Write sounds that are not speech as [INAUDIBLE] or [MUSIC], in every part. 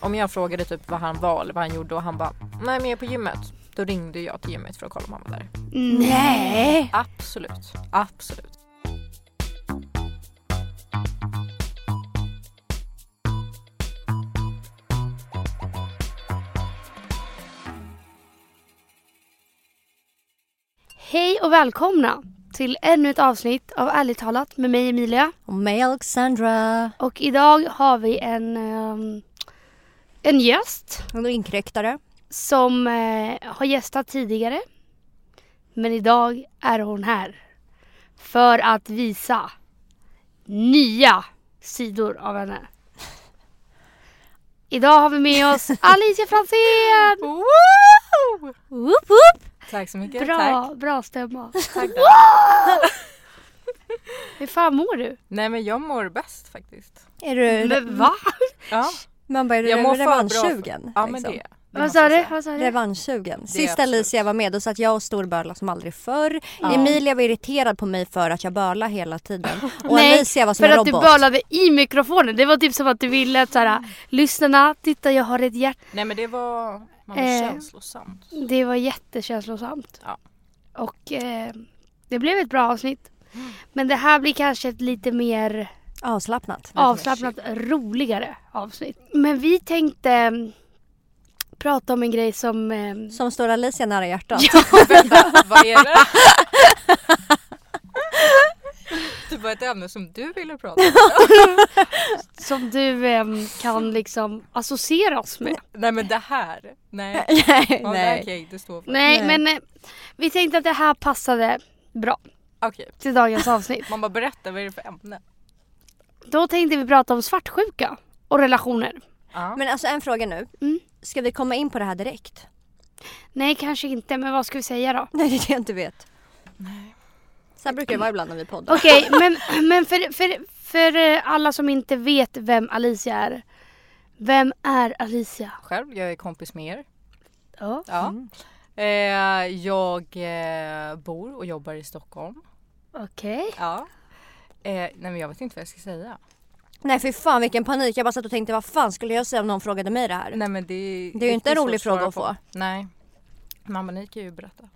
om jag frågade typ vad han var eller vad han gjorde och han bara nej men jag är på gymmet. Då ringde jag till gymmet för att kolla om han var där. Nej! Absolut, absolut. Hej och välkomna till ännu ett avsnitt av Ärligt talat med mig Emilia. Och mig Alexandra. Och idag har vi en, ehm, en gäst Och inkräktare. som eh, har gästat tidigare. Men idag är hon här för att visa nya sidor av henne. Idag har vi med oss [LAUGHS] Alicia Franzén! Woo! Woop, woop. Tack så mycket. Bra, Tack. bra stämma. Tack. Hur fan mår du? Nej men jag mår bäst faktiskt. Är du... Men va? Ja, Man bara, är du för revanschsugen? ja men liksom? det. det Vad sa jag du? Vad sa du? Revanschsugen. Sist. Alicia var med då satt jag och storbölade som aldrig förr. Ja. Emilia var irriterad på mig för att jag bölar hela tiden. Och Nej, Alicia var som För en att du robot. bölade i mikrofonen. Det var typ som att du ville att såhär, lyssnarna, titta jag har ett hjärta. Nej men det var, man var Eh. känslosamt. Det var jättekänslosamt. Ja. Och eh, det blev ett bra avsnitt. Men det här blir kanske ett lite mer Avslappnat. avslappnat, roligare avsnitt. Men vi tänkte mm, prata om en grej som... Eh, Som står Alicia nära hjärtat. [LAUGHS] Vänta, vad är det? [LAUGHS] Det var ett ämne som du ville prata om. [LAUGHS] som du eh, kan liksom associera oss med. Nej men det här. Nej. nej, Ja, nej. det står för. Nej, Nej. men eh, vi tänkte att det här passade bra Okej, till dagens avsnitt. man bara berätta vad är det för ämne? Då tänkte vi prata om svartsjuka och relationer. Ja. Men alltså en fråga nu. Mm. Ska vi komma in på det här direkt? Nej, kanske inte, men vad ska vi säga då? Nej, det är det jag inte vet. Så här brukar det vara ibland när vi poddar. Okej, [LAUGHS] men, men för, för, för eh, alla som inte vet vem Alicia är. Vem är Alicia? Själv, jag är kompis med er. Ja. Ja. Mm. Eh, jag eh, bor och jobbar i Stockholm. Okej. Ja. Eh, nej men jag vet inte vad jag ska säga. Nej för fan vilken panik. Jag bara satt och tänkte vad fan skulle jag säga om någon frågade mig det här? Nej men det, Det är ju inte en rolig fråga att få. på. Nej. Mamma ni kan ju berätta.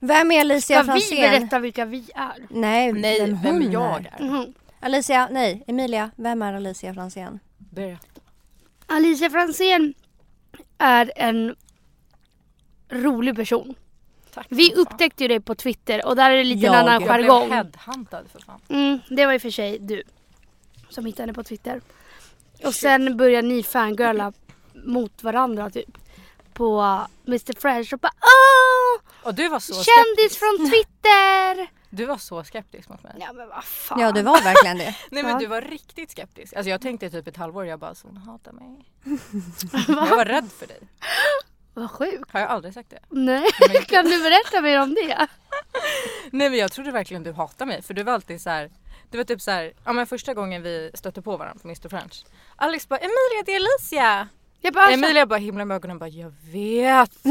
Vem är Alicia Ska vi Franzén? berätta vilka vi är? Nej, Nej, vem, vem, hon jag är. är. Mhm. Alicia, nej Emilia, vem är Alicia Franzén? Berätta. Alicia Franzén är en rolig person. Tack Vi upptäckte ju det på Twitter och där är det lite en Jag- annan Jag blev jargong. headhuntad för fan. Mm, det var i och för sig du som hittade henne på Twitter. Och sen började ni fangirla mot varandra typ. På Mr Fresh och bara Åh! Och du var så Kändis skeptisk. från [LAUGHS] Twitter! Du var så skeptisk mot mig. Ja men vad fan. Ja du var verkligen det. [LAUGHS] Nej men du var riktigt skeptisk. Alltså jag tänkte typ ett halvår, jag bara så hon hatar mig. [LAUGHS] jag var rädd för dig. Vad sjukt. Har jag aldrig sagt det? Nej, Men- kan du berätta mer om det? [LAUGHS] Nej men jag trodde verkligen du hatar mig för du var alltid så här. Det var typ så här, ja men första gången vi stötte på varandra på Mr French. Alex bara Emilia det är Alicia. Jag bara, Emilia bara himlar med ögonen och bara jag vet. [LAUGHS]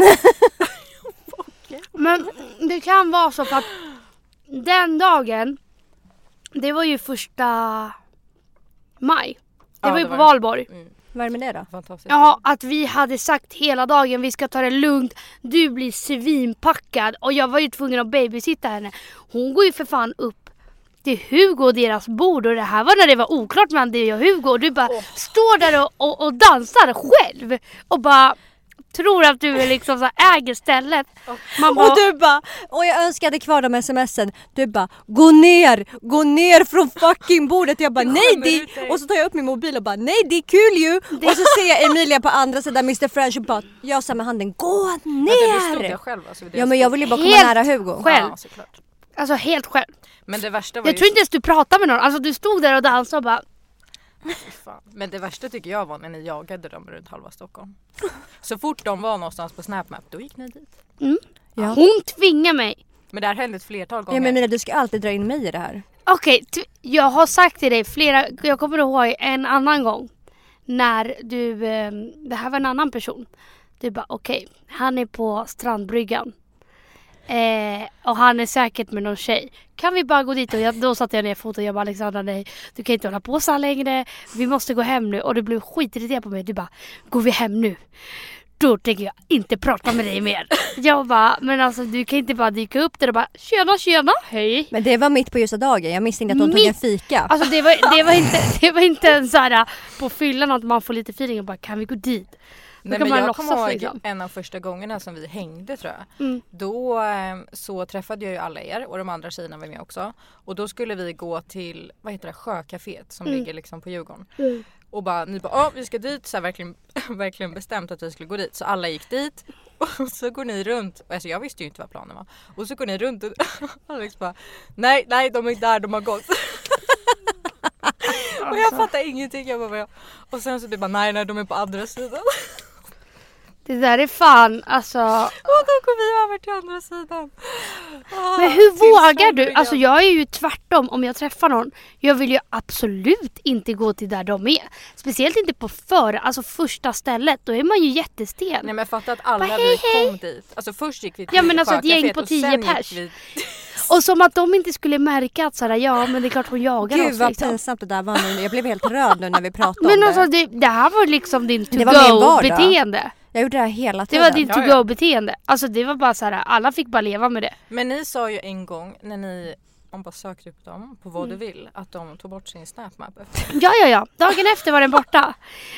Men det kan vara så för att den dagen, det var ju första maj. Det Ja, var ju det på var valborg. Mm, Vad är det med det då? fantastiskt. Ja, att vi hade sagt hela dagen vi ska ta det lugnt. Du blir svinpackad och jag var ju tvungen att babysitta henne. Hon går ju för fan upp till Hugo och deras bord och det här var när det var oklart mellan dig och Hugo och du bara står där och, och, och dansar själv och bara tror att du är liksom så här äger stället. Man bara, Och du bara, och jag önskade kvar de smsen. Du bara, gå ner, gå ner från fucking bordet. Jag bara, nej det. Och så tar jag upp min mobil och bara, nej det är kul ju. Och så ser jag Emilia på andra sidan Mr French och bara, jag sa med handen, gå ner. jag själv alltså? Ja men jag vill ju bara komma Helt nära Hugo. själv. Ja, alltså helt själv. Men det värsta var Jag ju... tror inte ens du pratade med någon. Alltså du stod där och dansade och bara fan. [LAUGHS] Men det värsta tycker jag var när ni jagade dem runt halva Stockholm. Så fort de var någonstans på SnapMap då gick ni dit. Ja. Hon tvingar mig. Men det här hände ett flertal Ja gånger. men Emilia du ska alltid dra in mig i det här. Okej, t- jag har sagt till dig flera, jag kommer ihåg en annan gång när du, eh, det här var en annan person. Du bara okej, han är på strandbryggan. Eh, och han är säkert med någon tjej. Kan vi bara gå dit? Och jag, då satte jag ner foten och jag bara Alexandra nej. Du kan inte hålla på så här längre. Vi måste gå hem nu. Och du blev skitirriterad på mig. Du bara, går vi hem nu? Då tänker jag inte prata med dig mer. Jag bara, men alltså du kan inte bara dyka upp där och bara tjena tjena hej. Men det var mitt på ljusa dagen. Jag misstänkte att de tog en Mitt- fika. Alltså det var, det var inte, [LAUGHS] det var inte en så här på fyllan att man får lite feeling och bara kan vi gå dit? Nej, men jag kommer ihåg liksom. en av första gångerna som vi hängde tror jag. Mm. Då eh, så träffade jag ju alla er och de andra tjejerna var med också. Och då skulle vi gå till, vad heter det, Sjöcaféet som Mm. ligger liksom på Djurgården. Mm. Och bara, ni bara, ja vi ska dit, så här, verkligen, [LAUGHS] verkligen bestämt att vi skulle gå dit. Så alla gick dit [LAUGHS] och så går ni runt, alltså jag visste ju inte vad planen var. Och så går ni runt och [LAUGHS] Alex bara, nej nej de är där, de har gått. och jag fattar ingenting. Jag bara. Och sen så du bara, nej nej de är på andra sidan. Det där är fan alltså. Och då går vi över till andra sidan. Ah, Men hur vågar du? Alltså jag är ju tvärtom om jag träffar någon. Jag vill ju absolut inte gå till där de är. Speciellt inte på för, alltså första stället. Då är man ju jättestel. Nej men fatta att alla Bara, hej, vi hej. kom dit. Alltså först gick vi till Ja, men alltså ett gäng på tio pers. Vi... [LAUGHS] Och som att de inte skulle märka att såhär, ja men det är klart hon jagar Gud oss vad liksom. pinsamt det där var nu. Jag blev helt röd nu när vi pratade [LAUGHS] Men om alltså det. det, det här var liksom din Det var Jag gjorde det här hela Det tiden. var ditt Ja, ja. to-go beteende. Alltså det var bara så här, alla fick bara leva med det. Men ni sa ju en gång när ni om bara sökte upp dem på vad Mm. du vill att de tog bort sin snapmap. Ja, ja, ja. Dagen efter var den borta.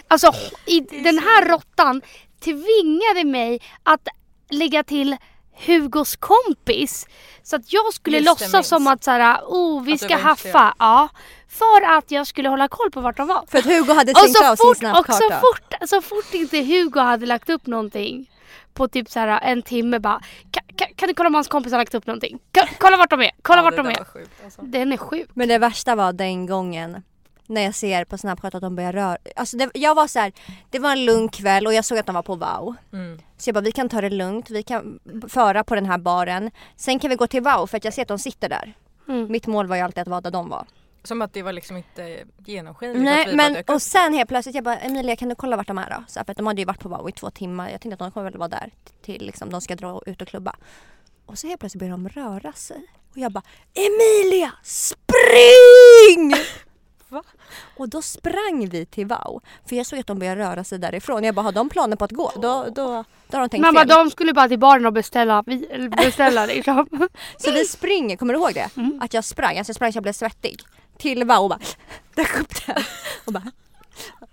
Alltså, i, den här råttan tvingade mig att lägga till Hugos kompis. Så att jag skulle Just det, låtsas minns. som att så här, oh, vi Att ska haffa. Ja, för att jag skulle hålla koll på vart de var. För att Hugo hade så av fort, sin och så fort, så fort inte Hugo hade lagt upp någonting på typ så här en timme bara kan, kan, kan du kolla om hans kompis har lagt upp någonting? Kolla vart de är, kolla Ja, vart det de är. var sjukt, alltså. Den är sjuk. Men det värsta var den gången när jag ser på Snapchat att de börjar röra. Alltså det, jag var så här, det var en lugn kväll och jag såg att de var på wow. Mm. Så jag bara vi kan ta det lugnt, vi kan föra på den här baren. Sen kan vi gå till wow för att jag ser att de sitter där. Mm. Mitt mål var ju alltid att vara där de var. Som att det var liksom inte genomskinligt. Nej men och sen helt plötsligt jag bara Emilia kan du kolla vart de är då? Så här, för att de hade ju varit på wow i två timmar. Jag tänkte att de kommer väl vara där till liksom de ska dra ut och klubba. Och så helt plötsligt börjar de röra sig. Och jag bara Emilia spring! Va? Och då sprang vi till wow. För jag såg att de började röra sig därifrån. Jag bara har de planer på att gå? Då, då, då har de tänkt Mamma fel. de skulle bara till baren och beställa, beställa [LAUGHS] liksom. Så vi springer, kommer du ihåg det? Mm. Att jag sprang, alltså jag sprang så jag blev svettig. Till wow och bara dök upp där. Och bara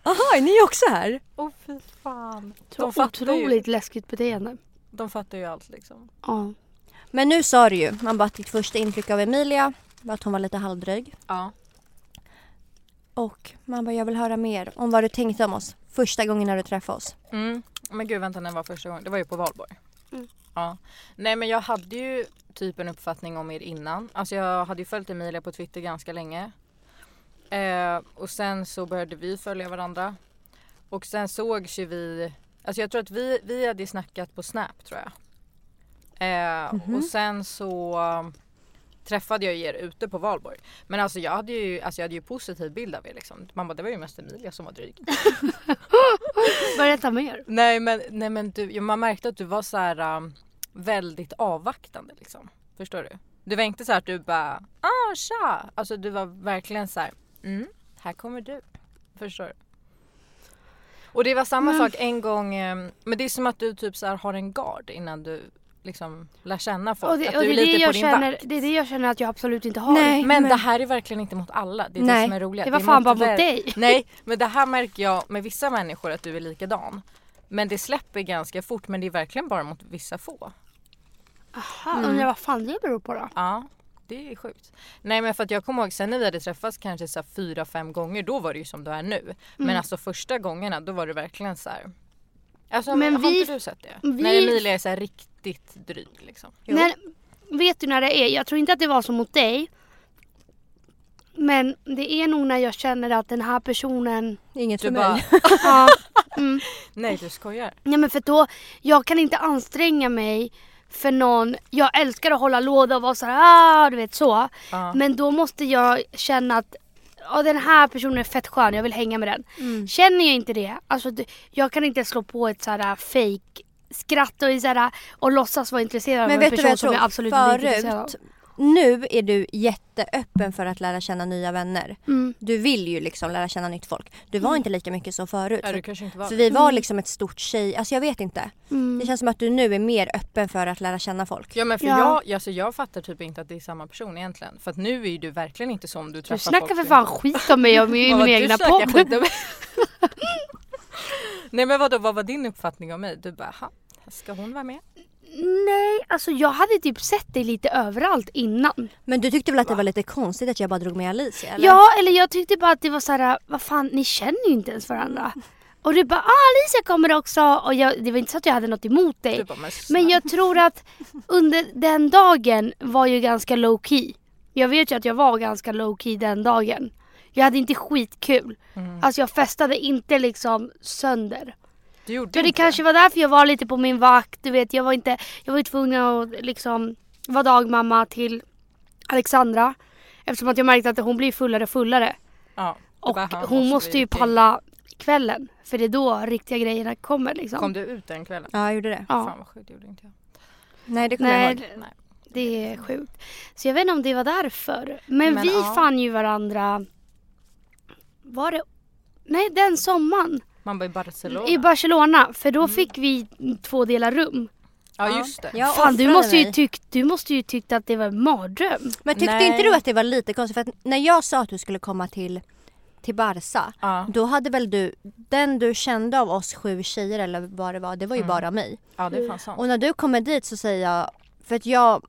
Jaha, är ni också här? Åh fy fan. De fattar, ju, otroligt läskigt beteende. de fattar ju allt liksom. Ja. Men nu sa du ju, man bara ditt första intryck av Emilia var att hon var lite halvdryg. Ja. Och man bara, jag vill höra mer om vad du tänkte om oss första gången när du träffade oss. Mm. Men gud vänta när var första gången? Det var ju på valborg. Mm. Ja. Nej men jag hade ju typ en uppfattning om er innan. Alltså jag hade ju följt Emilia på Twitter ganska länge. Eh, och sen så började vi följa varandra. Och sen sågs ju vi, alltså jag tror att vi, vi hade snackat på Snap tror jag. Eh, Mhm. Och sen så träffade jag er ute på valborg. Men alltså jag hade ju, alltså jag hade ju positiv bild av er liksom. Man bara det var ju mest Emilia som var dryg. [LAUGHS] Berätta mer. Nej men, nej, men du, man märkte att du var så här um, väldigt avvaktande liksom. Förstår du? Du var inte så här att du bara ah tja. Alltså du var verkligen så här mm, här kommer du. Förstår du? Och det var samma Men- sak en gång, um, men det är som att du typ så här har en gard innan du liksom lär känna folk. Och det, att och du det, är det, lite på jag din känner, vakt. det är det jag känner att jag absolut inte har. Nej. Men, men- det här är verkligen inte mot alla. Det är Nej. det som är roligt. Det var är fan bara mot dig. [LAUGHS] Nej, men det här märker jag med vissa människor att du är likadan. Men det släpper ganska fort men det är verkligen bara mot vissa få. Aha, Mm. undrar vad fan det beror på då? Ja, det är sjukt. Nej men för att jag kommer ihåg sen när vi hade träffats kanske så fyra, fem gånger då var det ju som du är nu. Men Mm. alltså första gångerna då var det verkligen så här. Alltså Men har vi- inte du sett det? vi- När Emilia är så här riktigt dryg liksom. Jo. När, vet du när det är? Jag tror inte att det var så mot dig. Men det är nog när jag känner att den här personen... Inget Du för bara, mig. [LAUGHS] ja, mm. nej du skojar. Nej men för då, jag kan inte anstränga mig för någon. Jag älskar att hålla låda och vara så här, ah, du vet så. Ja. Men då måste jag känna att ja, den här personen är fett skön, jag vill hänga med den. Mm. Känner jag inte det, alltså jag kan inte slå på ett så här fake skratta och, så här, och låtsas vara intresserad av Men en vet du person jag som jag absolut inte är intresserad av. Nu är du jätteöppen för att lära känna nya vänner. Mm. Du vill ju liksom lära känna nytt folk. Du var inte lika mycket så förut. Ja, För, det kanske inte var. för vi var liksom ett stort tjej, alltså jag vet inte. Mm. Det känns som att du nu är mer öppen för att lära känna folk. Ja men för Ja. jag, alltså jag fattar typ inte att det är samma person egentligen. För att nu är du verkligen inte som du träffar Du snackar folk för fan skit om mig och min var egna podd. [LAUGHS] [LAUGHS] Nej men vadå, vad var din uppfattning om mig? Du bara, "Ha, ska hon vara med? Nej, alltså jag hade typ sett dig lite överallt innan. Men du tyckte väl att det var lite konstigt att jag bara drog med Alicia? Eller? Ja, eller jag tyckte bara att det var så här, vad fan, ni känner ju inte ens varandra. Och du bara, ah Alicia kommer också. Och jag, det var inte så att jag hade något emot dig. Bara, men, Men jag tror att under den dagen var ju ganska low key. Jag vet ju att jag var ganska low key den dagen. Jag hade inte skitkul. Mm. Alltså jag festade inte liksom sönder. du gjorde Så det inte kanske var därför jag var lite på min vakt. Du vet, jag var inte, jag var ju tvungen att liksom vara dagmamma till Alexandra. Eftersom att jag märkte att hon blir fullare och fullare. Ja, Och bara, "Ha, hon måste ju ut i-" palla kvällen. För det är då riktiga grejerna kommer liksom. Kom du ut den kvällen? Ja, jag gjorde det. Ja. Fan vad sjukt, det gjorde inte jag. Nej, det kommer jag ihåg. Nej. det är sjukt. Så jag vet inte om det var därför. Men, Men vi ja. fann ju varandra... Var det... Nej, den sommaren. Man bara i Barcelona. I Barcelona. För Mm. då fick vi två delar rum. ja just det. Jag Fan, du offrade måste, ju mig. tyckt, du måste ju tyckt att det var en mardröm. Men tyckte Nej. inte du att det var lite konstigt? För att när jag sa att du skulle komma till, till Barca, Ja, då hade väl du, den du kände av oss sju tjejer eller vad det var, det var ju Mm. bara mig. ja det är fan sant. Och när du kommer dit så säger jag, för att jag,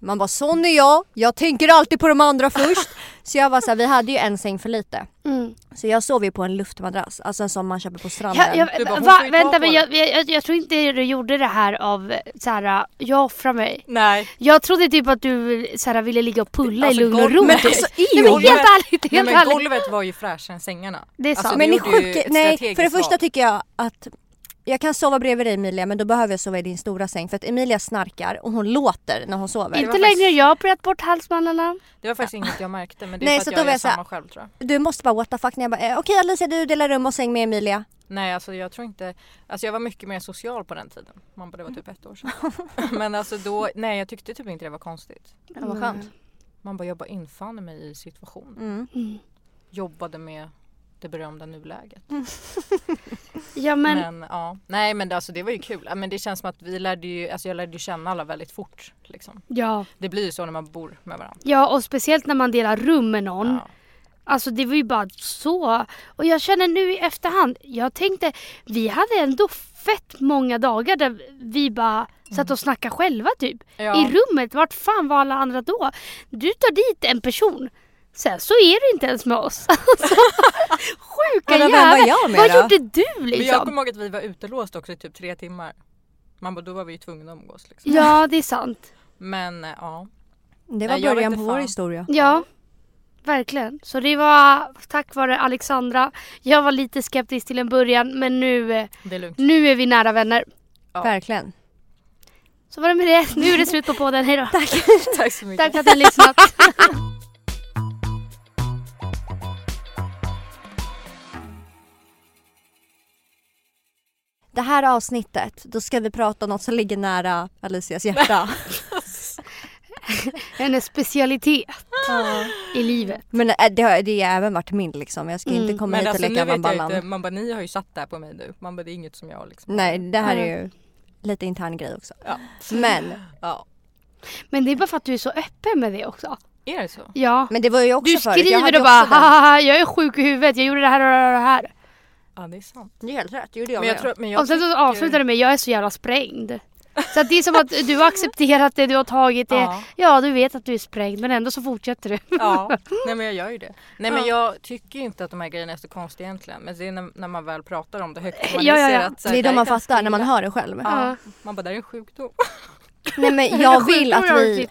man bara sån är jag, jag tänker alltid på de andra först. [LAUGHS] så jag var så här, vi hade ju en säng för lite. Mm. Så jag sov ju på en luftmadrass, alltså en som man köper på stranden. Ja, jag, Du bara, va, vänta, men jag, jag, jag tror inte du gjorde det här av så här, jag offrar mig. Nej. Jag trodde typ att du så här, ville ligga och pulla Alltså, i lugn och ro. Men typ. alltså, Nej men golvet- helt ärligt, Nej helt men ärligt. golvet var ju fräschare än sängarna. Det är Alltså, sant. det Men ni sjuka, nej för det första tycker jag att jag kan sova bredvid dig Emilia men då behöver jag sova i din stora säng för att Emilia snarkar och hon låter när hon sover. Inte var längre, faktiskt- jag har opererat bort halsmandlarna. Det var faktiskt inget jag märkte men det är Nej, för att jag var gör jag så här- samma själv tror jag. Du måste bara what the fuck när jag bara eh, okej Alicia du delar rum och säng med Emilia. Nej alltså jag tror inte, alltså jag var mycket mer social på den tiden. Man bara, det var typ ett år sedan. [LAUGHS] men alltså då, nej jag tyckte typ inte det var konstigt. Ja, vad skönt. Man bara, jag bara infann mig i situationen. Mm. Mm. Jobbade med det berömda nuläget. [LAUGHS] Ja men, Men ja, nej men det, alltså, det var ju kul. Men det känns som att vi lärde ju, alltså jag lärde ju känna alla väldigt fort. Liksom. ja. Det blir ju så när man bor med varandra. Ja och speciellt när man delar rum med någon. Ja. Alltså det var ju bara så. Och jag känner nu i efterhand, jag tänkte vi hade ändå fett många dagar där vi bara satt och snackade själva typ. Ja. I rummet, vart fan var alla andra då? Du tar dit en person, sen så är du inte ens med oss. Alltså, [LAUGHS] sjuka Men vem var jag med Vad då? gjorde du Men jag liksom? kommer ihåg att vi var utelåsta också i typ tre timmar. Man bara, då var vi ju tvungna att umgås liksom. Ja det är sant. Men eh, ja. Det var Nej, jag början vet på inte vår fan. historia. Ja, verkligen. Så det var tack vare Alexandra. Jag var lite skeptisk till en början men nu, eh, Det är lugnt. nu är vi nära vänner. Ja. Verkligen. Så var det med det. Nu är det slut på podden. Hejdå. [LAUGHS] Tack. Tack så mycket. Tack för att ni har lyssnat. [LAUGHS] Det här avsnittet, då ska vi prata om något som ligger nära Alicias hjärta. [LAUGHS] Hennes specialitet i livet. Men äh, det har det har även varit min liksom. Jag ska Mm. inte komma Men hit och alltså nu leka Van inte, man bara ni har ju satt det här på mig nu. Man bara det är inget som jag liksom. Nej, det här är ju lite intern grej också. Ja. Men, ja. Men det är bara för att du är så öppen med det också. Är det så? Ja. men det var ju också Du skriver och bara haha jag är sjuk i huvudet, jag gjorde det här och det här. Ja det är sant. Det är helt rätt, det gjorde jag Men jag med. tror, men jag Och sen så avslutar det med jag är så jävla sprängd. Så att det är som att du har accepterat det, du har tagit det. Ja. Ja, du vet att du är sprängd men ändå så fortsätter du. Ja, [LAUGHS] nej men jag gör ju det. Nej men Ja. jag tycker inte att de här grejerna är så konstiga egentligen. Men det är när, när man väl pratar om det högt. Man Ja, ja, ja. Att, här, Det är då man fattar när man hör det själv. Ja. Man bara det är en sjukdom. [LAUGHS] Nej men jag vill att vi,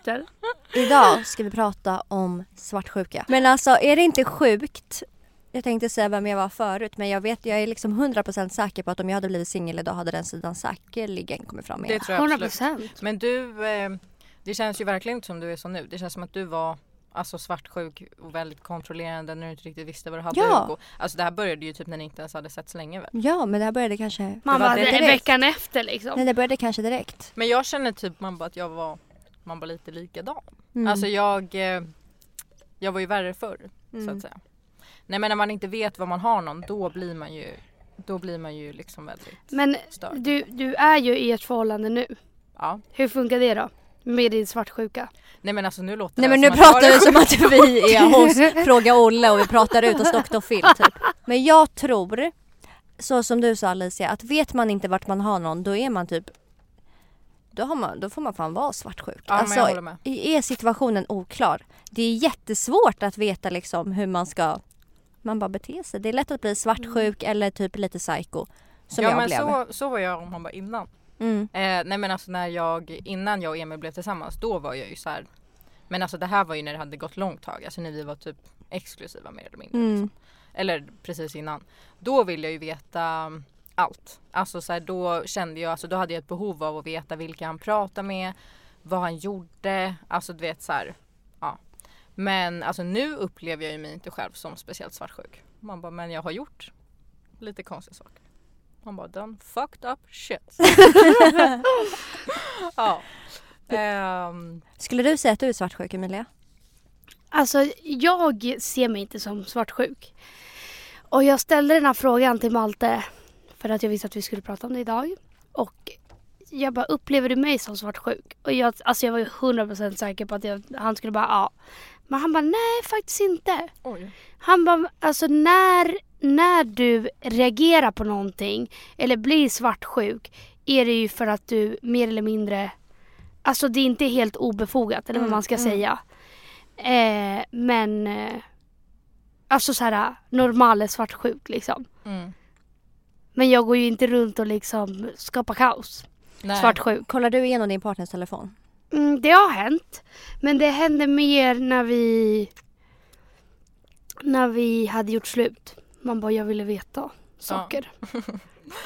idag ska vi prata om svartsjuka. Men alltså är det inte sjukt? Jag tänkte säga vem jag var förut men jag vet, jag är liksom 100% säker på att om jag hade blivit singel idag hade den sidan säkerligen kommit fram Det igen. tror jag 100 absolut. procent. Men du, eh, det känns ju verkligen inte som du är så nu. Det känns som att du var alltså svartsjuk och väldigt kontrollerande när du inte riktigt visste vad du hade. Ja. Och, alltså det här började ju typ när ni inte ens hade setts länge väl? Ja men det här började kanske... Man var bara, det det direkt. veckan efter liksom. Nej det började kanske direkt. Men jag känner typ man bara att jag var, man var lite likadan. Mm. Alltså jag, eh, jag var ju värre förr så Mm. att säga. Nej men när man inte vet vad man har någon då blir man ju, då blir man ju liksom väldigt Men störd. du, du är ju i ett förhållande nu. Ja. Hur funkar det då? Med din svartsjuka? Nej men alltså nu låter Nej det men nu pratar vi som att vi [LAUGHS] är hos Fråga Olle och vi pratar ut hos Dr. Phil typ. Men jag tror, så som du sa Alicia, att vet man inte vart man har någon då är man typ då, har man, då får man fan vara svartsjuk. Ja men jag alltså, är situationen oklar. Det är jättesvårt att veta liksom hur man ska man bara bete sig. Det är lätt att bli svartsjuk eller typ lite psycho. Som ja jag men blev. så, så var jag om man bara innan. Mm. Eh, nej men alltså när jag, innan jag och Emil blev tillsammans då var jag ju så här. Men alltså det här var ju när det hade gått långt tag, alltså när vi var typ exklusiva mer eller mindre. Mm. Liksom. Eller precis innan. Då ville jag ju veta mm, allt. Alltså så här, då kände jag, alltså då hade jag ett behov av att veta vilka han pratade med, vad han gjorde, alltså du vet så här. Men alltså nu upplever jag ju mig inte själv som speciellt svartsjuk. Man bara, men jag har gjort lite konstiga saker. Man bara, done fucked up shit. [LAUGHS] ja. Ehm, Skulle du säga att du är svartsjuk Emilia? Alltså jag ser mig inte som svartsjuk. Och jag ställde den här frågan till Malte för att jag visste att vi skulle prata om det idag. Och jag bara, upplever du mig som svartsjuk? Och jag, alltså jag var ju 100% säker på att jag, han skulle bara, ja. Men han bara, nej faktiskt inte. oj. Han bara, alltså när, när du reagerar på någonting eller blir svartsjuk är det ju för att du mer eller mindre, alltså det är inte helt obefogat eller vad Mm, man ska mm. säga. Eh, men eh, alltså så här normal svartsjuk liksom. Mm. Men jag går ju inte runt och liksom skapar kaos. Nej. Svartsjuk. Kollar du igenom din partners telefon? Mm, det har hänt. Men det hände mer när vi när vi hade gjort slut. Man bara, jag ville veta saker. [LAUGHS]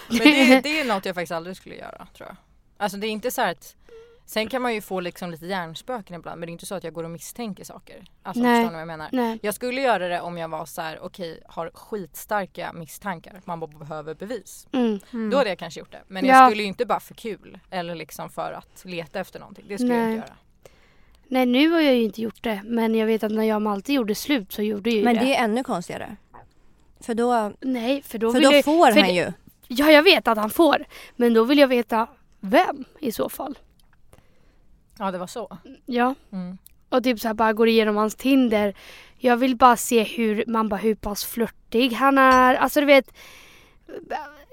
Men det, [LAUGHS] det är något jag faktiskt aldrig skulle göra tror jag. Alltså det är inte så att Sen kan man ju få liksom lite hjärnspöken ibland men det är inte så att jag går och misstänker saker. Alltså Nej. förstår ni vad jag menar? Nej. Jag skulle göra det om jag var så här: okej har skitstarka misstankar. Man bara behöver bevis. Mm. Då hade jag kanske gjort det. Men Ja. jag skulle ju inte bara för kul eller liksom för att leta efter någonting. Det skulle jag Nej. inte göra. Nej nu har jag ju inte gjort det. Men jag vet att när jag och Malte gjorde slut så gjorde jag ju Men det. det är ännu konstigare. För då, Nej för då för då jag... får för han ju. Ja jag vet att han får. Men då vill jag veta vem i så fall. Ja det var så. Ja. Mm. Och typ så här bara går igenom hans Tinder. Jag vill bara se hur man bara hur pass flörtig han är. Alltså du vet.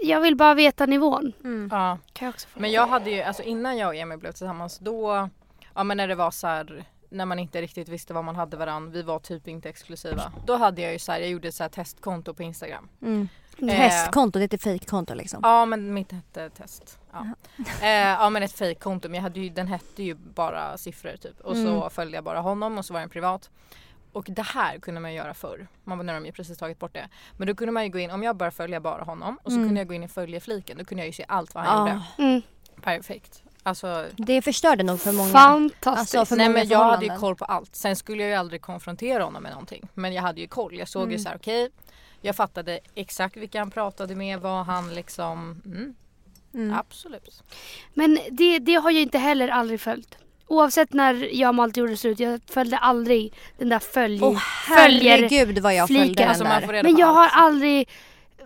Jag vill bara veta nivån. Ja. Kan jag också få? Men jag hade ju, alltså innan jag och Emil blev tillsammans då, ja men när det var så här, när man inte riktigt visste vad man hade varann, vi var typ inte exklusiva. Då hade jag ju så här, jag gjorde ett så här testkonto på Instagram. Mm. Eh. Hästkonto, det är ett fejkkonto liksom. Ja men mitt hette test. Ja, eh, ja men ett fejkkonto men jag hade ju, den hette ju bara siffror typ. Och så Mm. följde jag bara honom och så var den privat. Och det här kunde man ju göra förr. Man var när de ju precis tagit bort det. Men då kunde man ju gå in, om jag bara följa bara honom och så Mm. kunde jag gå in i följefliken. Då kunde jag ju se allt vad han Ja, gjorde. Mm. Perfekt. Alltså det förstörde nog för många. Fantastiskt. Alltså, för Nej många men jag hade ju koll på allt. Sen skulle jag ju aldrig konfrontera honom med någonting. Men jag hade ju koll. Jag såg ju Mm. så här: okej. Jag fattade exakt vilka han pratade med, vad han liksom... Mm, Mm. Absolut. Men det, det har jag inte heller aldrig följt. Oavsett när jag och Malte gjorde slut. Jag följde aldrig den där följ... Följer herregud vad jag följde fliken. den Alltså där. Men jag har aldrig...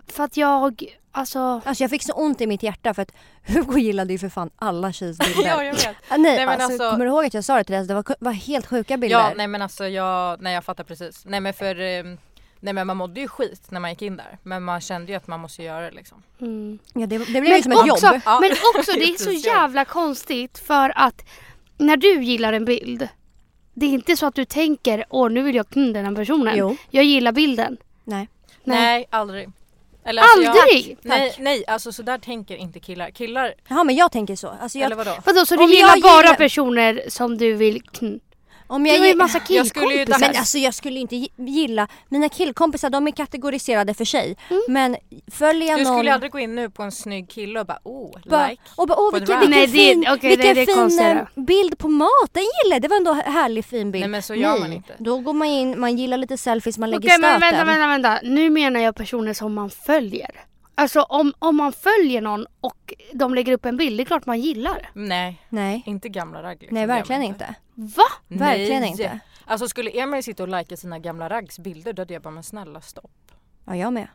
För att jag... Alltså... Alltså jag fick så ont i mitt hjärta för att [LAUGHS] Hugo gillade ju för fan alla tjejs bilder. ja jag vet. Ah, nej, Nej, men alltså, alltså- kommer du ihåg att jag sa det till dig? Alltså, Det var, var helt sjuka bilder. Ja nej men alltså jag, nej jag fattar precis. Nej men för, eh, nej men man mådde ju skit när man gick in där. Men man kände ju att man måste göra det liksom. Mm. Ja, det, det blev ju Men som ett också, jobb. Ja. men också det är [LAUGHS] så jävla konstigt för att när du gillar en bild. Det är inte så att du tänker åh nu vill jag knulla den här personen. Jo. Jag gillar bilden. Nej. Nej, aldrig. Eller, alltså, jag- Aldrig? nej, nej alltså så där tänker inte killar. Killar, Jaha men jag tänker så. Alltså, jag, eller vadå? Vadå så du gillar jag bara gillar- personer som du vill knulla? Om Du jag har ju massa Jag skulle ju killkompisar. Men alltså jag skulle inte gi- gilla, mina killkompisar de är kategoriserade för sig. Men följer jag Du någon... skulle aldrig gå in nu på en snygg kille och bara oh, bara, like. och bara, på vilken, vilken Nej, det fin, okej, vilken det är fin eh, bild på mat, den gillar. Det var ändå en härlig fin bild. Nej, men så gör man inte. Då går man in, man gillar lite selfies, man lägger Okej men stöten. vänta, vänta, vänta. Nu menar jag personer som man följer. Alltså om, om man följer någon och de lägger upp en bild, det är klart man gillar. Nej, Nej, inte gamla ragg. liksom. nej Det verkligen inte. Va? Verkligen Nej. inte. Alltså skulle Emil sitta och likea sina gamla raggs bilder då hade jag bara men snälla stopp. Ja, jag med.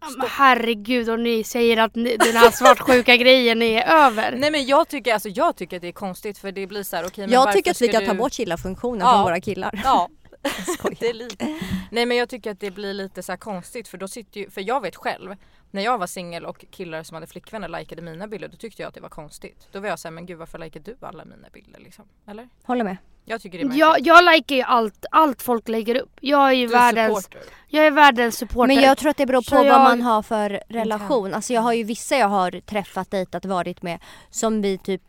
Men herregud och ni säger att ni, den här svartsjuka grejen är över. Nej men jag tycker, alltså, jag tycker att det är konstigt för det blir så här, okej men jag tycker att vi ska kan ta du... bort killarfunktionen Ja. från våra killar. Ja. [LAUGHS] [LAUGHS] det är lite. Nej men jag tycker att det blir lite så här konstigt för då sitter ju, för jag vet själv när jag var singel och killar som hade flickvänner likade mina bilder då tyckte jag att det var konstigt. Då var jag såhär men gud varför likar du alla mina bilder liksom? Eller? Håller med. Jag tycker det är. Jag, jag likar ju allt, allt folk lägger upp. Jag är ju du är världens, supporter. jag är världens supporter. Men jag tror att det beror Så på jag- vad man har för relation. Alltså jag har ju vissa jag har träffat, dejtat, varit med som vi typ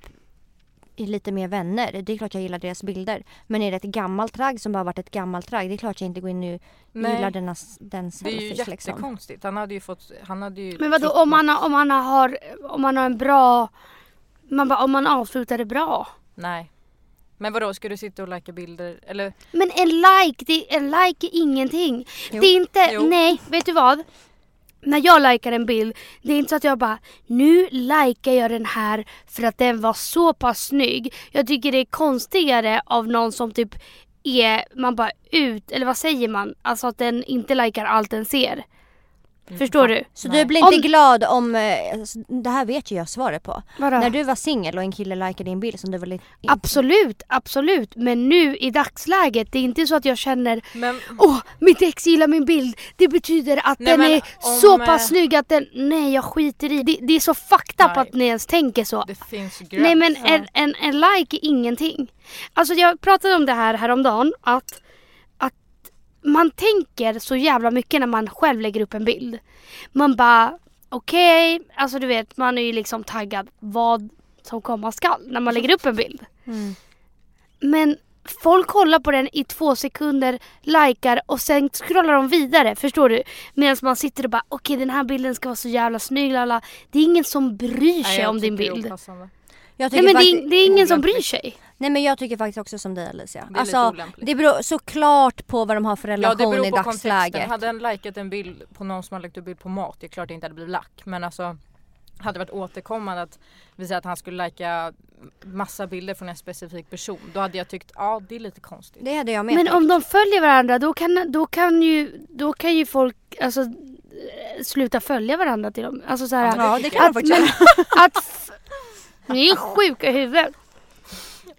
lite mer vänner. Det är klart jag gillar deras bilder. Men är det ett gammalt ragg som bara varit ett gammalt ragg, det är klart jag inte går in nu och Nej. gillar denna, den Det är ju selfies liksom. jättekonstigt. Han hade ju fått, han hade ju Men vadå om man, har, om man har, om man har en bra, man bara, om man avslutar det bra. Nej. Men vadå, ska du sitta och lika bilder? Eller Men en like, det, en like är ingenting. Jo. Det är inte, Jo. nej, vet du vad? När jag likar en bild, det är inte så att jag bara nu likar jag den här för att den var så pass snygg. Jag tycker det är konstigare av någon som typ är, man bara ut, eller vad säger man? Alltså att den inte likar allt den ser. Förstår du? Så Nej. du blir inte Om- glad om, eh, alltså, det här vet ju jag svaret på. Vadå? När du var singel och en kille likade din bild som du var lite... Absolut, absolut. Men nu i dagsläget, det är inte så att jag känner Men Åh, mitt ex gillar min bild. Det betyder att Nej, den är om, så eh, pass snygg att den... Nej, jag skiter i det. Det är så fucked up Nej. att ni ens tänker så. det finns gränser. Nej men en, en, en like är ingenting. Alltså jag pratade om det här häromdagen att man tänker så jävla mycket när man själv lägger upp en bild. Man bara okej, alltså du vet man är ju liksom taggad vad som komma skall när man lägger upp en bild. Mm. Men folk kollar på den i två sekunder, likar och sen scrollar de vidare. Förstår du? Medan man sitter och bara okej den här bilden ska vara så jävla snygg. Lala. Det är ingen som bryr Nej, sig jag om din bild. Jag Nej men det är, det är ingen som bryr sig. Nej men jag tycker faktiskt också som dig Alicia. Det är lite alltså, olämpligt. det beror såklart på vad de har för Ja relation det beror i på dagsläget. kontexten. Hade en likat en bild på någon som har lagt upp bild på mat, det är klart det inte hade blivit lack. Men alltså hade det varit återkommande att vi säger att han skulle lika massa bilder från en specifik person. Då hade jag tyckt, ja det är lite konstigt. Det hade jag med Men om de följer varandra då kan, då kan, ju, då kan ju folk alltså, sluta följa varandra till dem. Alltså så här, Ja, Ja det kan att, de faktiskt att f- Ni är sjuka i huvudet.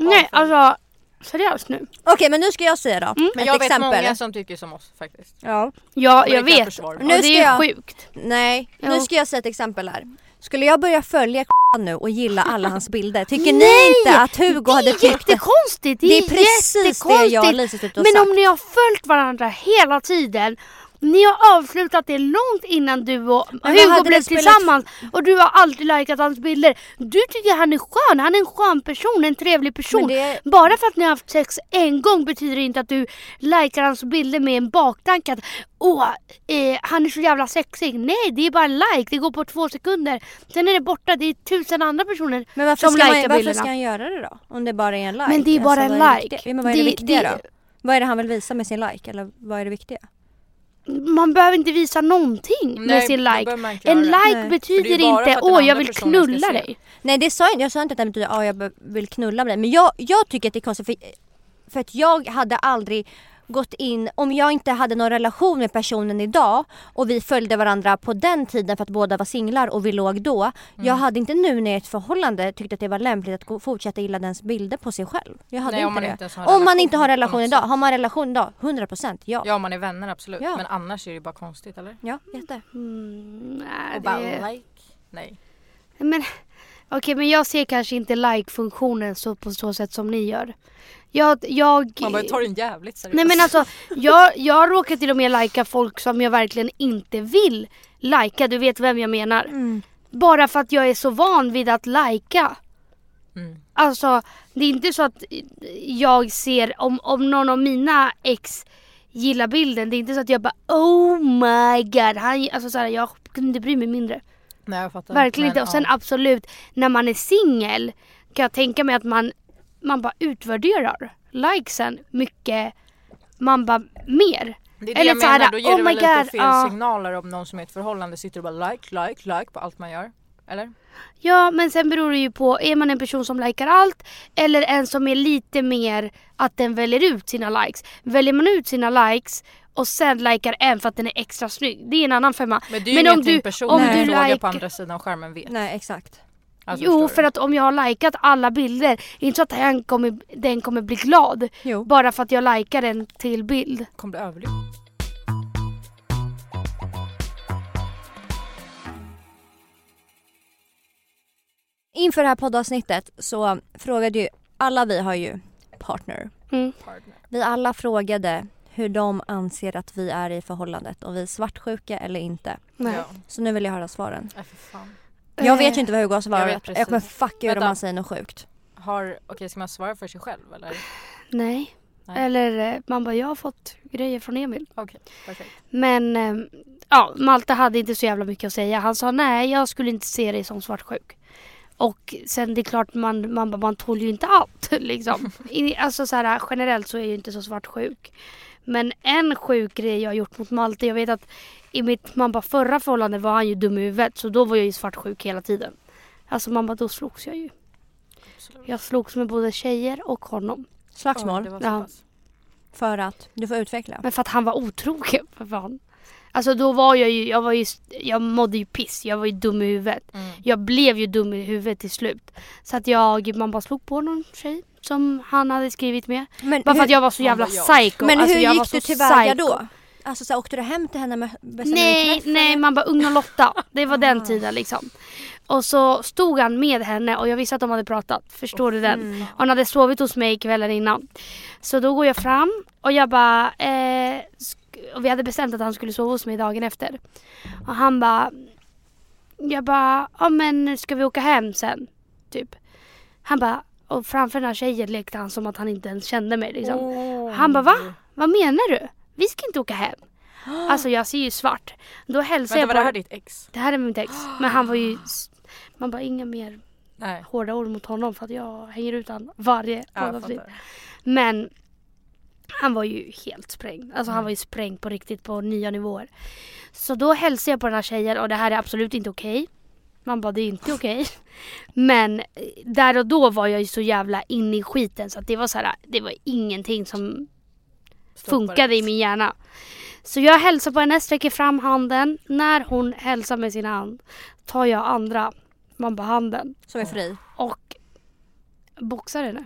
Nej alltså seriöst nu. Okej men nu ska jag säga då. Mm. Men Ett jag vet exempel. många som tycker som oss faktiskt. Ja. Ja Men det jag kan jag vet. försvara. Och Nu det ska är jag- sjukt. Nej, nu Jo. ska jag säga ett exempel här. Skulle jag börja följa nu och gilla alla hans [LAUGHS] bilder, tycker ni inte att Hugo hade Det är tyckt det? jättekonstigt. Det Det är, precis det jag och Lisa har Men sagt. om ni har följt varandra hela tiden ni har avslutat det långt innan du och Men Hugo blev tillsammans och du har alltid likat hans bilder. Du tycker han är skön, han är en skön person, en trevlig person. Men det- Bara för att ni har haft sex en gång betyder det inte att du likar hans bilder med en baktanke att åh, eh, han är så jävla sexig. Nej, det är bara en like, det går på två sekunder. Sen är det borta, det är tusen andra personer Men varför, som ska, man, likar varför bilderna. ska han göra det då? Om det bara är en like? Men det är bara Alltså, en like. men vad är det, Det- viktiga då? Vad är det han vill visa med sin like? Eller vad är det viktiga? Man behöver inte visa någonting med Nej, sin det like. En like Nej. Betyder inte åh jag vill knulla dig. Nej det sa jag inte, jag sa inte att det betyder att ah, jag vill knulla med dig. Men jag, jag tycker att det är konstigt för, för att jag hade aldrig gått in, om jag inte hade någon relation med personen idag och vi följde varandra på den tiden för att båda var singlar och vi låg då. Jag hade inte nu när jag är i ett förhållande tyckt att det var lämpligt att gå, fortsätta gilla dens bilder på sig själv. Jag hade Nej, inte om man det. inte om man relation inte har relation idag. Har man relation idag? 100% ja. Ja om man är vänner absolut. Ja. Men annars är det bara konstigt eller? Ja, jätte. Mm, nej, Och bara det... like. Nej. Men okej men jag ser kanske inte like-funktionen så på så sätt som ni gör. Jag, jag... Man bara tar den jävligt seriöst. Nej men alltså jag, jag råkar till och med lajka folk som jag verkligen inte vill lajka. Du vet vem jag menar. Mm. Bara för att jag är så van vid att lajka. Mm. Alltså det är inte så att jag ser om, om någon av mina ex gillar bilden. Det är inte så att jag bara oh my god. Han, alltså så här, jag kunde inte bry mig mindre. Nej jag fattar. Verkligen Men, inte. Och sen ja. absolut när man är singel kan jag tänka mig att man, man bara utvärderar likesen mycket. Man bara mer. Det är det eller jag här, menar, då ger oh my väl lite God, fel ja. signaler om någon som är i ett förhållande sitter och bara like, like, like på allt man gör. Eller? Ja men sen beror det ju på, är man en person som likar allt eller en som är lite mer att den väljer ut sina likes. Väljer man ut sina likes och sen likar en för att den är extra snygg, det är en annan femma. Men det är ju Men om ingenting du- personen om du like- på andra sidan skärmen vet. Nej exakt. Alltså, jo för att om jag har likat alla bilder, inte så att den kommer, den kommer bli glad Jo. bara för att jag likar en till bild. kommer bli överlycklig. Inför det här poddavsnittet så frågade ju alla vi har ju partner. Mm. Partner. Vi alla frågade hur de anser att vi är i förhållandet. Om vi är svartsjuka eller inte. Nej. Ja. Så nu vill jag höra svaren. Fan. Jag vet ju inte vad Hugo har Jag vet Jag, kommer fucka ur om han säger något sjukt. Har, okej ska man svara för sig själv eller? Nej. Nej. Eller eh, man bara, jag har fått grejer från Emil. Okej, perfekt. Men eh, ja, Malte hade inte så jävla mycket att säga. Han sa nej, jag skulle inte se dig som svartsjuk. Och sen det är klart, man, man, man tål ju inte allt. [LAUGHS] Liksom. Alltså så här, generellt så är jag ju inte så svartsjuk. Men en sjuk grej jag har gjort mot Malte, jag vet att i mitt man bara, förra förhållande var han ju dum i huvudet. Så då var jag ju svartsjuk hela tiden. Alltså man bara, då slogs jag ju. Absolut. Jag slogs med både tjejer och honom. Slagsmål. Ja. För att du får utveckla. Men för att han var otrogen för fan. Alltså då var jag ju, jag var ju, jag mådde ju piss. Jag var ju dum i huvudet. Mm. Jag blev ju dum i huvudet till slut. Så att jag, man bara slog på någon tjej som han hade skrivit med. Men Bara för hur, att jag var så jävla jag. psycho. men alltså, hur jag var gick du så tillväga psycho. då? Alltså så här, åkte du hem till henne med bästa Nej, nej man bara och Lotta. Det var den Ah. tiden liksom. Och så stod han med henne och jag visste att de hade pratat. Förstår du den? Mm. Han hade sovit hos mig kvällen innan. Så då går jag fram och jag bara... Eh, och vi hade bestämt att han skulle sova hos mig dagen efter. Och han bara... Jag bara, ja men ska vi åka hem sen? Typ. Han bara, och framför den här tjejen lekte han som att han inte ens kände mig liksom. Åh. Han bara, va? Vad menar du? Vi ska inte åka hem. [GASPS] Alltså jag ser ju svart. Då hälsar Vänta jag var på... det här ditt ex? Det här är mitt ex. Men han var ju... Man bara, inga mer Nej. hårda ord mot honom för att jag hänger ut honom varje Ja. Men han var ju helt sprängd. Alltså han Mm. var ju sprängd på riktigt på nya nivåer. Så då hälsar jag på den här tjejen och det här är absolut inte okej. Man bara det är inte okej. [LAUGHS] Men eh, där och då var jag ju så jävla inne i skiten så att det var så här, det var ingenting som Stoppa funkade i min hjärna. Så jag hälsar på henne, sträcker fram handen. När hon hälsar med sin hand tar jag andra, man bara handen Som är fri. och boxar henne.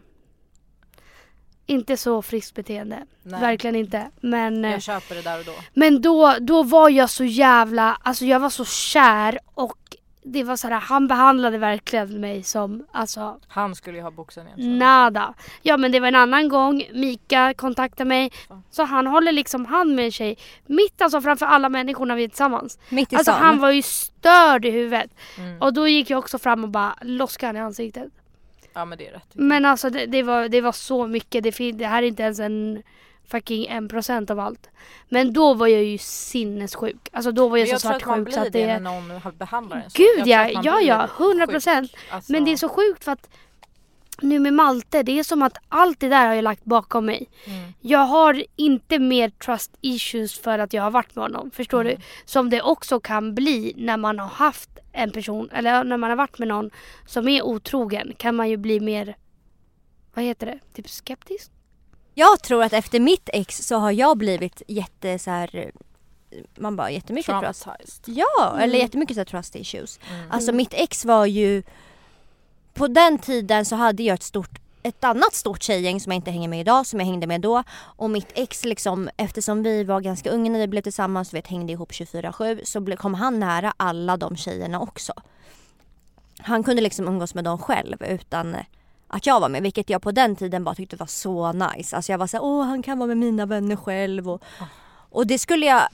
Inte så friskt beteende. Nej. Verkligen inte. Men, eh, Jag köper det där och då. men då, då var jag så jävla, alltså jag var så kär och det var så här, han behandlade verkligen mig som, alltså Han skulle ju ha boxen egentligen. nada. Ja men det var en annan gång, Mika kontaktade mig. Så han håller liksom hand med en tjej. Mitt alltså framför alla människorna vi är tillsammans. Mitt i Alltså stan. han var ju störd i huvudet. Mm. Och då gick jag också fram och bara loskade han i ansiktet. Ja men det är rätt. Men alltså det, det, var, det var så mycket. Det, det här är inte ens en fucking en procent av allt. Men då var jag ju sinnessjuk. Alltså då var jag, jag så tror att man svartsjuk blir att det det... när någon behandlar en så. Gud, Jag ja, ja, ja, 100%. sjuk. Alltså, Men det är så sjukt för att nu med Malte, det är som att allt det där har jag lagt bakom mig. Mm. Jag har inte mer trust issues för att jag har varit med honom. Förstår Mm. du? Som det också kan bli när man har haft en person, eller när man har varit med någon som är otrogen kan man ju bli mer, vad heter det, typ skeptisk? Jag tror att efter mitt ex så har jag blivit jätte så här. Man bara jättemycket trust. Ja, Mm. eller jättemycket så här trust issues. Mm. Alltså mitt ex var ju På den tiden så hade jag ett stort ett annat stort tjejgäng som jag inte hänger med idag, som jag hängde med då. Och mitt ex liksom, eftersom vi var ganska unga när vi blev tillsammans, vi vet, hängde ihop 24-7, så kom han nära alla de tjejerna också. Han kunde liksom umgås med dem själv utan att jag var med, vilket jag på den tiden bara tyckte var så nice. Alltså jag var såhär, åh han kan vara med mina vänner själv och, och det skulle jag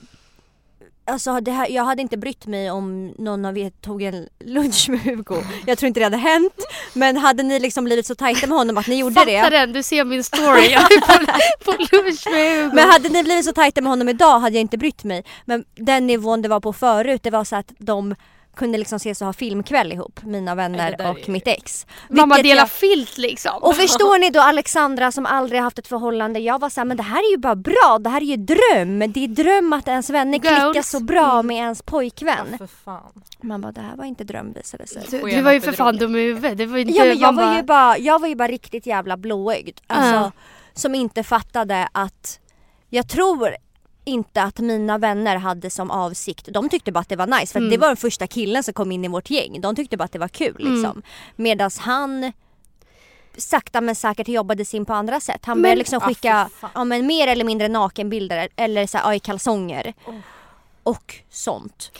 alltså det här, jag hade inte brytt mig om någon av er tog en lunch med Hugo. Jag tror inte det hade hänt. Men hade ni liksom blivit så tajta med honom att ni gjorde det. Fattar den, du ser min story. Jag är på, [LAUGHS] på lunch med Hugo. Men hade ni blivit så tajta med honom idag hade jag inte brytt mig. Men den nivån det var på förut, det var så att de kunde liksom ses och ha filmkväll ihop, mina vänner är och mitt ex. Mamma delar jag- filt liksom. Och förstår ni då [LAUGHS] Alexandra som aldrig haft ett förhållande, jag var såhär men det här är ju bara bra, det här är ju dröm. Det är dröm att ens vänner klickar Goals. så bra Mm. med ens Ja, pojkvän. för fan. Man bara det här var inte dröm visade sig. Du, du var ju för fan dum i huvudet. Det var inte, Ja men jag var ju bara, jag var ju bara riktigt jävla blåögd. Alltså, Ja. Som inte fattade att, jag tror inte att mina vänner hade som avsikt, de tyckte bara att det var nice för Mm. det var den första killen som kom in i vårt gäng. De tyckte bara att det var kul Mm. liksom. Medan han sakta men säkert jobbade sin på andra sätt. Han Men- började liksom Ah, skicka ja, men mer eller mindre nakenbilder eller så här, ja, i kalsonger. Oh. Och sånt.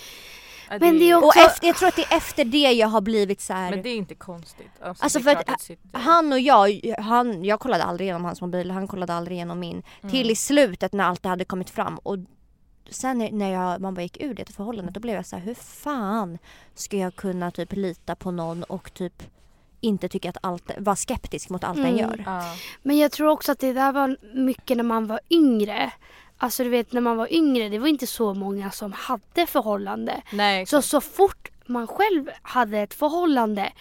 Men det är Och också- efter, jag tror att det är efter det jag har blivit så här. Men det är inte konstigt. Alltså, Alltså för att sitter- Han och jag, han, jag kollade aldrig igenom hans mobil, han kollade aldrig igenom min. Mm. Till i slutet när allt det hade kommit fram och sen när- jag, man bara gick ur det förhållandet då blev jag så här: hur fan ska jag kunna typ lita på någon och typ inte tycka att allt, vara skeptisk mot allt den Mm. gör. Ja. Men jag tror också att det där var mycket när man var yngre. Alltså du vet när man var yngre, det var inte så många som hade förhållande. Nej, Så så fort man själv hade ett förhållande,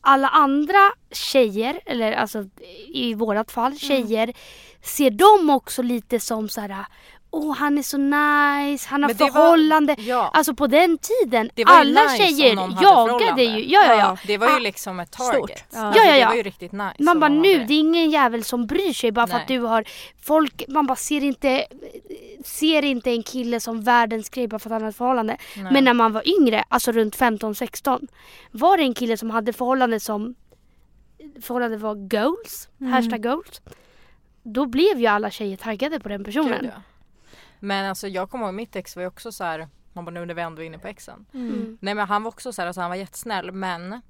alla andra tjejer, eller alltså i vårat fall tjejer, ser dem också lite som så här. Åh han är så nice, han har Men det var- förhållande. ja. Alltså på den tiden, alla nice tjejer jagade förhållande. ju. Ja, ja, ja. Det var ju Ah, liksom ett Stort. target. Ja. Alltså, Ja, ja, Det ja. var ju riktigt nice. Man bara nu, hade det är ingen jävel som bryr sig bara för Nej. att du har folk, man bara ser inte, ser inte en kille som världens grej bara för att han har ett förhållande. Nej. Men när man var yngre, alltså runt 15-16, var det en kille som hade förhållande som förhållande var goals, Mm. hashtag goals. Då blev ju alla tjejer taggade på den personen. Gud, ja. Men alltså jag kommer ihåg mitt ex var ju också så här. man bara nu när vi ändå är inne på exen. Mm. Nej men han var också så här, alltså han var jättesnäll men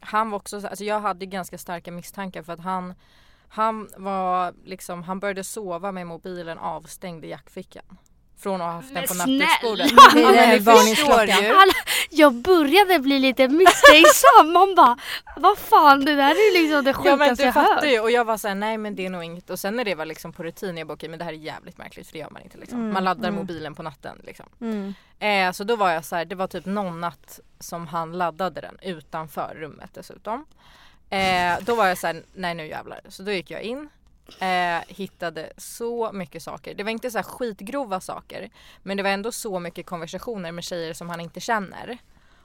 han var också så, alltså jag hade ganska starka misstankar för att han han var liksom, han började sova med mobilen avstängd i jackfickan. Från att ha haft den Men på snälla! nattduksbordet. [LAUGHS] Det är Ja, men det ni förstår varningsklockan. ju. Jag började bli lite misstänksam. Man bara, vad fan det där är ju liksom det Ja men sjukaste du jag fattar hört. ju och jag var såhär nej men det är nog inget och sen när det var liksom på rutin jag bara okej men det här är jävligt märkligt för det gör man inte liksom. Mm, Man laddar mm. mobilen på natten liksom. Mm. Eh, så då var jag så här, det var typ någon natt som han laddade den utanför rummet dessutom. Eh, då var jag så här, nej nu jävlar. Så då gick jag in, eh, hittade så mycket saker. Det var inte så här skitgrova saker men det var ändå så mycket konversationer med tjejer som han inte känner.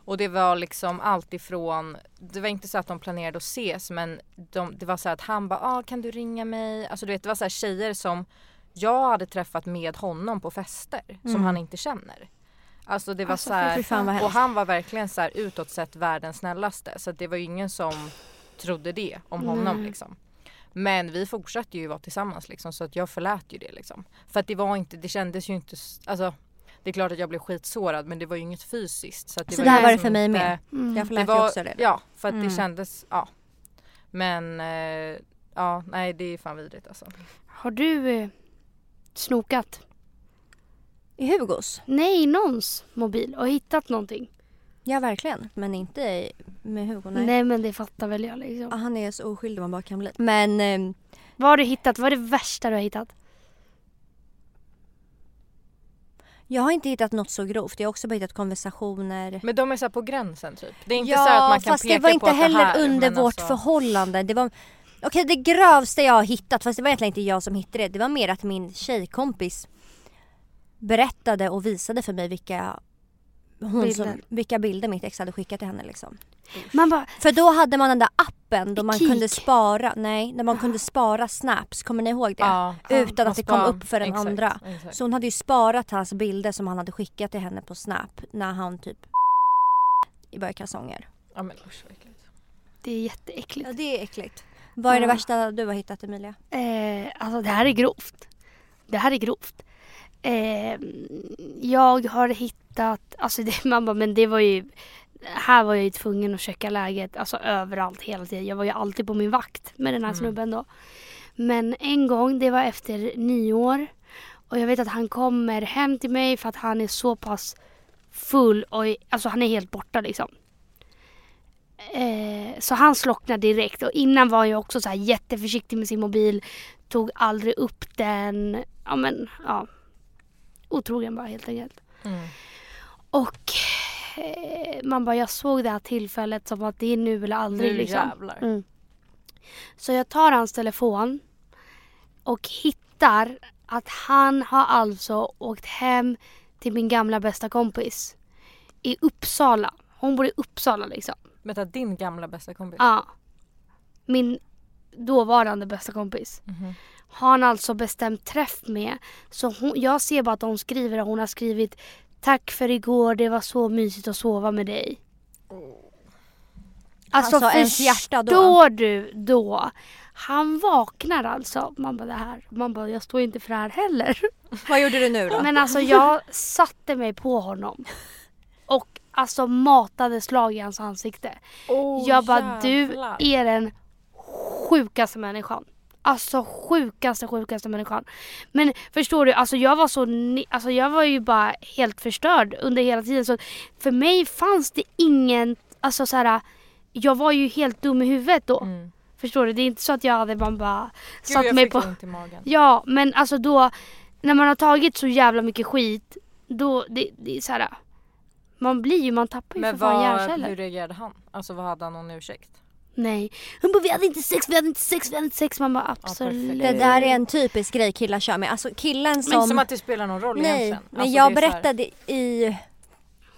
Och det var liksom allt ifrån, det var inte så att de planerade att ses men de, det var så här att han bara ah, kan du ringa mig? Alltså du vet det var så här tjejer som jag hade träffat med honom på fester som Mm. han inte känner. Alltså det var Alltså, så här, och han var verkligen så här utåt sett världens snällaste så det var ju ingen som trodde det om honom Nej. liksom. Men vi fortsatte ju vara tillsammans liksom så att jag förlät ju det liksom. För att det var inte, det kändes ju inte, alltså det är klart att jag blev skitsårad men det var ju inget fysiskt. Så, att det Så var där var det liksom för mig inte- med. Mm. Jag Det förlät ju var, också det. ja för att Mm. det kändes, ja. Men eh, ja nej det är fan vidrigt alltså. Har du eh, snokat? I Hugos? Nej, någons mobil och hittat någonting? Ja verkligen. Men inte med Hugo Nej, nej. men det fattar väl jag liksom. Ja, Han är så oskyldig man bara kan bli. Men ehm, Vad har du hittat? Vad är det värsta du har hittat? jag har inte hittat något så grovt. Jag har också bara hittat konversationer. Men de är så här på gränsen typ. Det är inte ja, så här att man kan fast peka det var på inte att heller det här, under vårt alltså, förhållande. Det var Okej det grövsta jag har hittat, fast det var egentligen inte jag som hittade det. Det var mer att min tjejkompis berättade och visade för mig vilka hon Bilder. Som, vilka bilder mitt ex hade skickat till henne liksom. Man bara, För då hade man den där appen då man Kik. kunde spara, nej, där man kunde spara snaps, kommer ni ihåg det? Ja, Utan att det kom upp för den exakt, andra. exakt. Så hon hade ju sparat hans bilder som han hade skickat till henne på snap när han typ i bara kalsonger. Ja men usch vad äckligt. det är jätteäckligt. Ja det är äckligt. Vad är det Ja. värsta du har hittat Emilia? Eh, alltså det här är grovt. Det här är grovt. Eh, jag har hittat, alltså det, [LAUGHS] man bara, men det var ju, här var jag ju tvungen att checka läget, alltså överallt hela tiden. Jag var ju alltid på min vakt med den här Mm. snubben då. Men en gång, det var efter nyår och jag vet att han kommer hem till mig för att han är så pass full och alltså han är helt borta liksom. Eh, så han slocknade direkt och innan var jag också så här jätteförsiktig med sin mobil. Tog aldrig upp den. Ja men ja. Otrogen bara helt enkelt. Mm. Och eh, man bara jag såg det här tillfället som att det är nu eller aldrig Nu liksom. jävlar. Mm. Så jag tar hans telefon och hittar att han har alltså åkt hem till min gamla bästa kompis i Uppsala. Hon bor i Uppsala liksom. Vänta, din gamla bästa kompis? Ja. Min dåvarande bästa kompis. Mhm. Har han alltså bestämt träff med. Så hon, jag ser bara att hon skriver och hon har skrivit Tack för igår, det var så mysigt att sova med dig. Alltså, Alltså, ens hjärta då. förstår du då? Han vaknar alltså. Man bara det här. Man bara jag står inte för det här heller. [LAUGHS] Vad gjorde du nu då? Men alltså jag satte mig på honom. Och alltså matade slag i hans ansikte. Oh, jag bara jävlar. du är den sjukaste människan. Alltså sjukaste sjukaste människan. Men förstår du, alltså jag var så, alltså jag var ju bara helt förstörd under hela tiden. Så för mig fanns det ingen, alltså så här, jag var ju helt dum i huvudet då. Mm. Förstår du? Det är inte så att jag hade bara, bara Gud, satt mig på... ont i magen. Ja, men alltså då när man har tagit så jävla mycket skit, då det, det är så här. Man blir ju, man tappar ju Men för fan hjärnceller. hur reagerade han? Alltså vad hade han någon ursäkt? Nej. Hon bara vi hade inte sex, vi hade inte sex, vi hade inte sex. Man bara absolut. Det där är en typisk grej killar kör med. Alltså killen som... Men som att det spelar någon roll Nej, egentligen. men Alltså, jag det är så här- berättade i...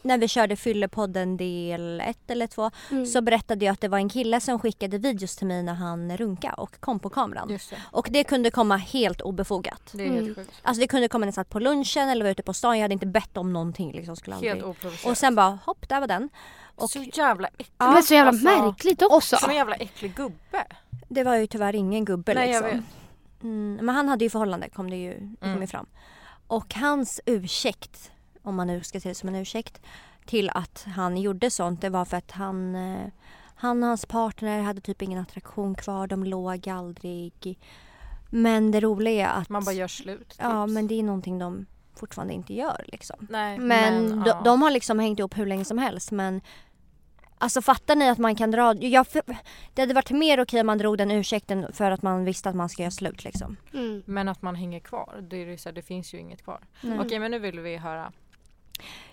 När vi körde Fyllepodden del ett eller två Mm. så berättade jag att det var en kille som skickade videos till mig när han runka och kom på kameran. Det. Och det kunde komma helt obefogat. Det är Mm. helt sjukt. Alltså det kunde komma när jag satt på lunchen eller var ute på stan. Jag hade inte bett om någonting. Liksom, skulle Helt oprovocerat. Och sen bara hopp, där var den. Och så jävla äckligt. Det var så jävla Alltså, märkligt också. Som en jävla äcklig gubbe. det var ju tyvärr ingen gubbe Nej jag liksom. vet. Mm, men han hade ju förhållande kom det ju, det kom Mm. fram. Och hans ursäkt, om man nu ska se det som en ursäkt, till att han gjorde sånt det var för att han, eh, han och hans partner hade typ ingen attraktion kvar, de låg aldrig. Men det roliga är att Man bara gör slut. ja, tips. men det är någonting de fortfarande inte gör liksom. Nej, Men, de, ja. de har liksom hängt ihop hur länge som helst men Alltså fattar ni att man kan dra, jag, det hade varit mer okej om man drog den ursäkten för att man visste att man ska göra slut liksom. Mm. Men att man hänger kvar. Det, är ju så här, det finns ju inget kvar. Nej. Okej men nu vill vi höra.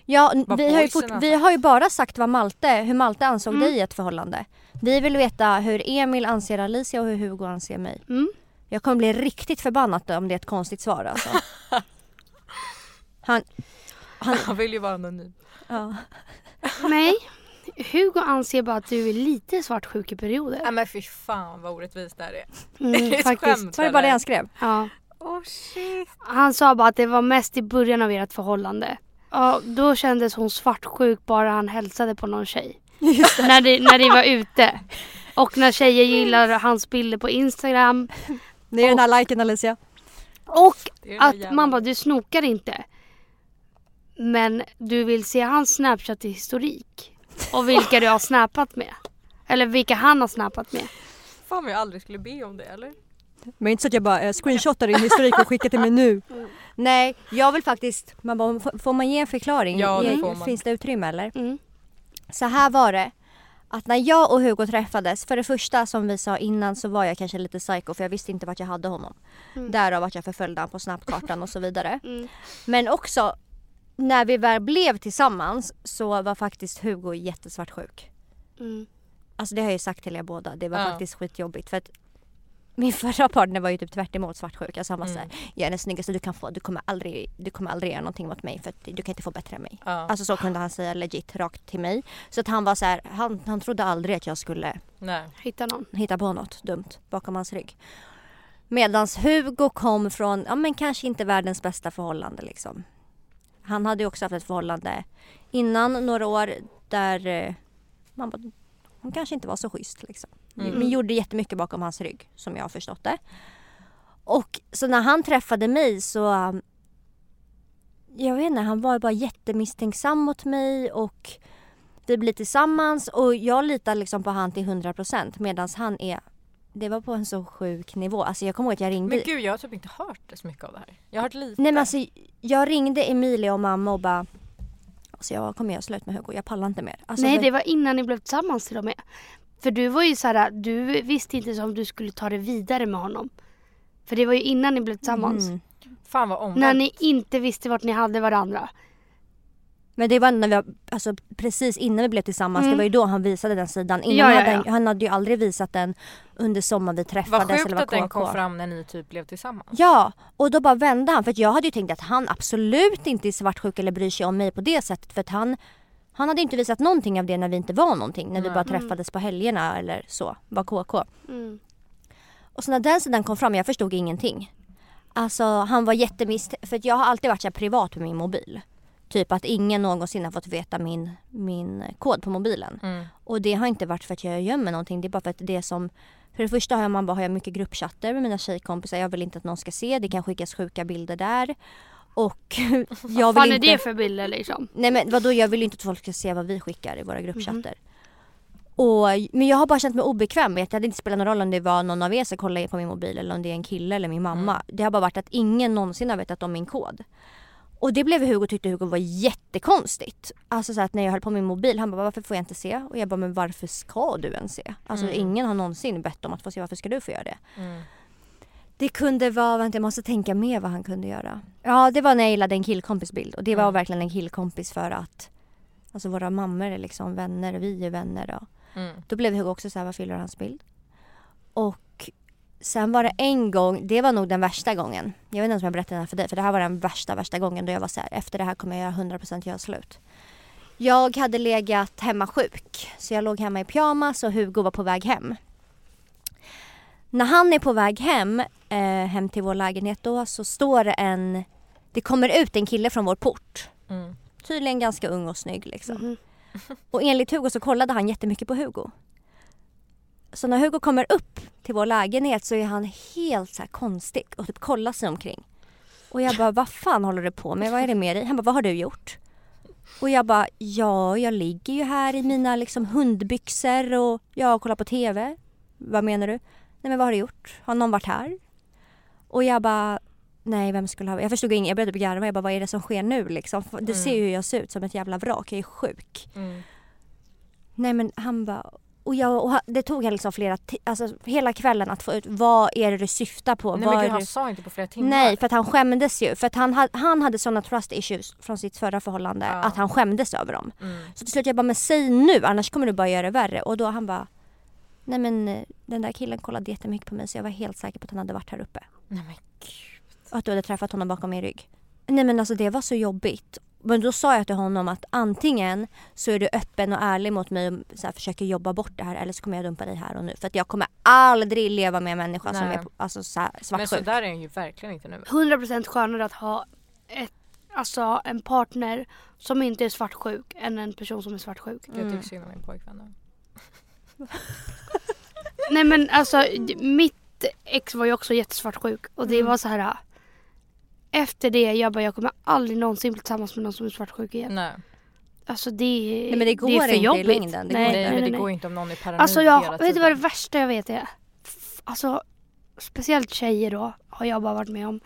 Ja, Vad vi har, ju fort, vi har ju bara sagt vad Malte, hur Malte ansåg Mm. dig i ett förhållande. Vi vill veta hur Emil anser Alicia och hur Hugo anser mig. Mm. Jag kommer bli riktigt förbannad om det är ett konstigt svar alltså. [LAUGHS] Han, han, Han vill ju vara anonym. ja. Nej. Hugo anser bara att du är lite svartsjuk i perioder. Nej men fy fan vad orättvist det här är. Mm, [LAUGHS] faktiskt. skämt. Var det bara det han skrev? Ja. Oh shit. Han sa bara att det var mest i början av ert förhållande. Ja, då kändes hon svartsjuk bara han hälsade på någon tjej. när, de, när de var ute. Och när tjejer gillar hans bilder på Instagram. Det är den här liken Alicia. Och att jävla- man bara, du snokar inte. Men du vill se hans Snapchat-historik. Och vilka du har snappat med. Eller vilka han har snappat med. Fan vad jag aldrig skulle be om det eller? Men inte så att jag bara eh, screenshotar din historik och skickar till mig nu. Nej, jag vill faktiskt, man bara, får- man ge en förklaring? Ja, det får man. Finns det utrymme eller? Mm. Så här var det. Att när jag och Hugo träffades, för det första som vi sa innan så var jag kanske lite psycho för jag visste inte vart jag hade honom. Mm. Därav att jag förföljde honom på snapkartan och så vidare. Mm. Men också när vi väl blev tillsammans så var faktiskt Hugo jättesvartsjuk. Mm. Alltså det har jag ju sagt till er båda, det var Ja. faktiskt skitjobbigt för att min förra partner var ju typ tvärt emot svartsjuk. Alltså han var Mm. såhär, jag är den snyggaste du kan få, du kommer aldrig, du kommer aldrig göra någonting mot mig för att du kan inte få bättre än mig. Ja. Alltså så kunde han säga legit rakt till mig. Så att han var så här, han, han trodde aldrig att jag skulle Nej. Hitta någon. hitta på något dumt bakom hans rygg. Medans Hugo kom från, ja men kanske inte världens bästa förhållande liksom. Han hade ju också haft ett förhållande innan några år där eh, man bara, hon kanske inte var så schysst liksom. Mm. Men gjorde jättemycket bakom hans rygg som jag har förstått det. Och så när han träffade mig så um, jag vet inte, han var bara jättemisstänksam mot mig och vi blir tillsammans och jag litar liksom på han till 100% medan han är det var på en så sjuk nivå. Alltså jag kommer ihåg att jag ringde Men gud jag har typ inte hört så mycket av det här. Jag har hört lite. Nej men alltså jag ringde Emilia och mamma och bara Alltså jag kommer göra slut med Hugo, jag pallar inte mer. Alltså, Nej för- det var innan ni blev tillsammans till och med. För du var ju så här, du visste inte om du skulle ta det vidare med honom. För det var ju innan ni blev tillsammans. Mm. Fan vad omvänt. När ni inte visste vart ni hade varandra. Men det var när vi, var- alltså, precis innan vi blev tillsammans, Mm. det var ju då han visade den sidan. Innan Ja, ja, ja. han, han hade ju aldrig visat den under sommaren vi Vad träffades sjukt eller var att den kom fram när ni typ blev tillsammans. Ja, och då bara vände han för att jag hade ju tänkt att han absolut inte är svartsjuk eller bryr sig om mig på det sättet för att han han hade inte visat någonting av det när vi inte var någonting, när vi Nej. bara Mm. träffades på helgerna eller så, var KK. Mm. Och så när den sidan kom fram, jag förstod ingenting. Alltså han var jättemisstänkt, för att jag har alltid varit så här privat med min mobil. Typ att ingen någonsin har fått veta min, min kod på mobilen. Mm. Och det har inte varit för att jag gömmer någonting, det är bara för att det som för det första har jag, man bara, har jag mycket gruppchatter med mina tjejkompisar, jag vill inte att någon ska se, det kan skickas sjuka bilder där. Och [LAUGHS] jag Vad fan vill är inte... det för bilder liksom? Nej men vadå, jag vill inte att folk ska se vad vi skickar i våra gruppchatter. Och, men jag har bara känt mig obekväm med att det hade inte spelat någon roll om det var någon av er som kollade på min mobil eller om det är en kille eller min mamma. Det har bara varit att ingen någonsin har vetat om min kod. Och det blev Hugo tyckte Hugo var jättekonstigt. Alltså så att när jag höll på min mobil, han bara varför får jag inte se? Och jag bara men varför ska du ens se? Alltså Mm. ingen har någonsin bett om att få se, varför ska du få göra det? Mm. Det kunde vara, vänta jag måste tänka mer vad han kunde göra. Ja det var när jag gillade en killkompisbild och det var Mm. verkligen en killkompis för att Alltså våra mammor är liksom vänner och vi är vänner. Och Mm. då blev Hugo också så här, varför gillar hans bild? Och sen var det en gång, det var nog den värsta gången. Jag vet inte om jag berättade den här för dig, för det här var den värsta, värsta gången då jag var så här, efter det här kommer jag göra 100% göra slut. Jag hade legat hemma sjuk, så jag låg hemma i pyjamas och Hugo var på väg hem. När han är på väg hem, eh, hem till vår lägenhet då, så står det en, det kommer ut en kille från vår port. Mm. Tydligen ganska ung och snygg liksom. Mhm. Och enligt Hugo så kollade han jättemycket på Hugo. Så när Hugo kommer upp till vår lägenhet så är han helt så här konstig och typ kollar sig omkring. Och jag bara, vad fan håller du på med? Vad är det med dig? Han bara, vad har du gjort? Och jag bara, ja jag ligger ju här i mina liksom hundbyxor och jag kollar på TV. Vad menar du? Nej men vad har du gjort? Har någon varit här? Och jag bara, nej vem skulle ha... Jag förstod inget, jag började typ garva. Jag bara, vad är det som sker nu liksom? Du Mm. ser ju hur jag ser ut som ett jävla vrak, jag är sjuk. Mm. Nej men han bara och, jag, och det tog han liksom flera, alltså hela kvällen att få ut vad är det du syftar på? Nej men gud han sa inte på flera timmar. Nej för att han skämdes ju. För att han, ha- han hade sådana trust issues från sitt förra förhållande Ja. att han skämdes över dem. Mm. Så till slut jag bara men säg nu annars kommer du bara göra det värre. Och då han bara Nej men eh, den där killen kollade jättemycket på mig så jag var helt säker på att han hade varit här uppe. Nej men gud. Och att du hade träffat honom bakom min rygg. Nej men alltså det var så jobbigt. Men då sa jag till honom att antingen så är du öppen och ärlig mot mig och så här, försöker jobba bort det här eller så kommer jag dumpa dig här och nu. För att jag kommer aldrig leva med en människa som Nej. är alltså, så här, Men så svartsjuk. där är han ju verkligen inte nu. 100% skönare att ha ett, alltså en partner som inte är svartsjuk än en person som är svartsjuk. Jag Mm. tycker synd om min pojkvän. Nej men alltså mitt ex var ju också jättesvartsjuk och det Mm. var så här. Efter det jag bara jag kommer aldrig någonsin bli tillsammans med någon som är svartsjuk igen. Nej. Alltså det, Nej, men det går är för inte i jobbigt. längden. Det går nej, Nej, inte. men nej, det nej. går inte om någon är paranoid Alltså jag, hela vet du vad det tiden. värsta jag vet är? Alltså speciellt tjejer då har jag bara varit med om.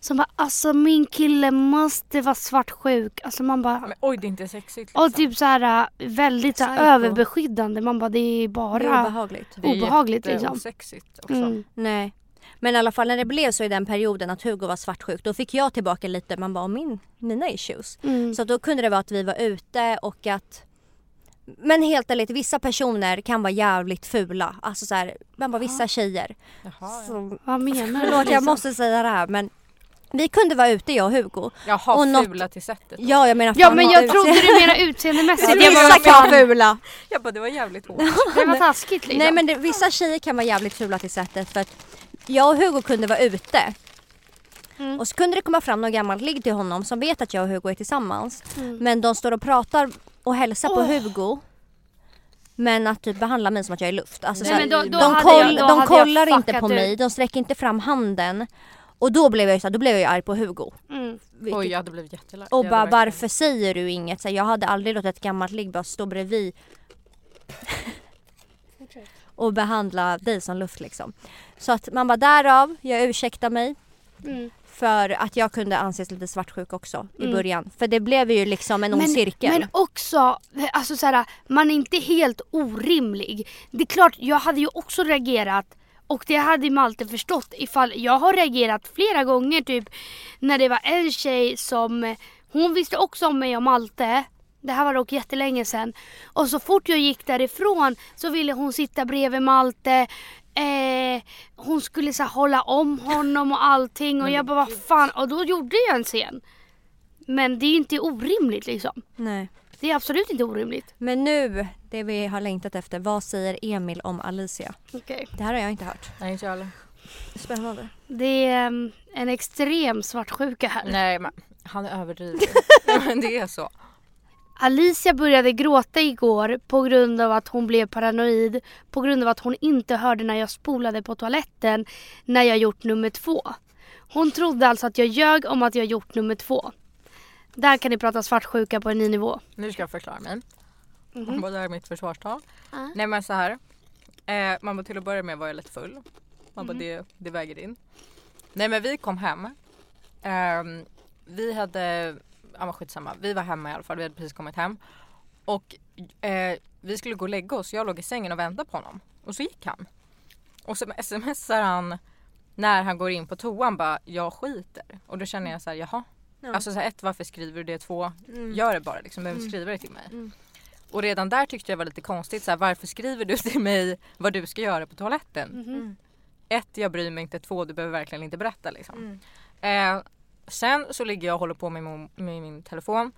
Som bara alltså min kille måste vara svartsjuk. Alltså man bara Men, oj det är inte sexigt liksom. och typ så här väldigt så här, överbeskyddande. Man bara det är Det är bara obehagligt. det är obehagligt, liksom. också. mm. Nej. Men i alla fall när det blev så i den perioden att Hugo var svartsjuk då fick jag tillbaka lite, man bara om min, mina issues. Mm. Så då kunde det vara att vi var ute och att men helt ärligt, vissa personer kan vara jävligt fula. Alltså så här, man bara vissa tjejer. Jaha, ja. Så, Vad menar du? förlåt jag måste säga det här men vi kunde vara ute jag och Hugo. Jaha, Och något- fula till sättet. då. Ja jag menar Ja men jag trodde du menade utseendemässigt. [LAUGHS] Ja, Vissa kan vara fula. Jag bara det var jävligt [LAUGHS] hårt. det var taskigt liksom. Nej men det, vissa tjejer kan vara jävligt fula till sättet för att jag och Hugo kunde vara ute Mm. och så kunde det komma fram någon gammalt ligg till honom som vet att jag och Hugo är tillsammans. Mm. Men de står och pratar och hälsar på Åh. Hugo. Men att typ behandla mig som att jag är luft. Alltså, Nej, så här, men då- då de koll, jag- de kollar inte på fuckat mig, ut. de sträcker inte fram handen. Och då blev jag ju så här, då blev jag arg på Hugo. Mm. Vilket- Oj jag hade blivit jättelarg. och bara varför säger du inget? Så här, jag hade aldrig låtit ett gammalt ligg bara stå bredvid och behandla dig som luft liksom. Så att man bara därav, jag ursäktar mig. Mm. För att jag kunde anses lite svartsjuk också i Mm. början. För det blev ju liksom en ond cirkel. Men också, alltså så här, man är inte helt orimlig. Det är klart, jag hade ju också reagerat och det hade Malte förstått ifall jag har reagerat flera gånger typ när det var en tjej som, hon visste också om mig och Malte. Det här var dock jättelänge sedan. Och så fort jag gick därifrån så ville hon sitta bredvid Malte. Eh, hon skulle så här, hålla om honom och allting och jag bara vad fan och då gjorde jag en scen. Men det är ju inte orimligt liksom. Nej. Det är absolut inte orimligt. Men nu, det vi har längtat efter. Vad säger Emil om Alicia? Okej. Det här har jag inte hört. Nej inte jag heller. Spännande. Det är um, en extrem svartsjuka här. Nej men han överdriver. [LAUGHS] men det är så. Alicia började gråta igår på grund av att hon blev paranoid. På grund av att hon inte hörde när jag spolade på toaletten när jag gjort nummer två. Hon trodde alltså att jag ljög om att jag gjort nummer två. Där kan ni prata svartsjuka på en ny nivå. Nu ska jag förklara mig. Mhm. Vad är mitt försvarstal? Ja. Nej men så här. Eh, man till att börja med var jag lite full. Man bara Mhm. det, det väger in. Nej men vi kom hem. Ehm, vi hade, ja men skitsamma. Vi var hemma i alla fall. Vi hade precis kommit hem. Och eh, vi skulle gå och lägga oss. Jag låg i sängen och väntade på honom. Och så gick han. Och så smsar han när han går in på toan bara jag skiter. Och då känner jag så här jaha. Ja. Alltså så här, ett varför skriver du det? Två Mm. gör det bara liksom. Behöver Mm. skriva det till mig. Mm. Och redan där tyckte jag var lite konstigt. Så här, varför skriver du till mig vad du ska göra på toaletten? Mm. Ett, jag bryr mig inte. Två, du behöver verkligen inte berätta liksom. Mm. Eh, sen så ligger jag och håller på med min, med min telefon.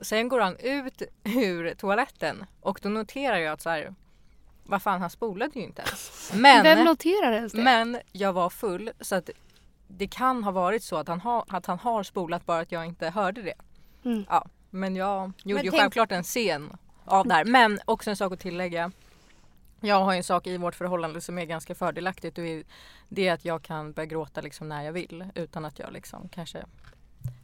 Sen går han ut [LAUGHS] ur toaletten och då noterar jag att så här, vad fan han spolade ju inte ens. [LAUGHS] Vem Men, noterar ens det? men jag var full så att det kan ha varit så att han, har att han har spolat bara att jag inte hörde det. Mm. Ja, men jag gjorde ju tänk- självklart en scen av det här. Men också en sak att tillägga. Jag har en sak i vårt förhållande som är ganska fördelaktigt och det är att jag kan börja gråta liksom när jag vill utan att jag liksom kanske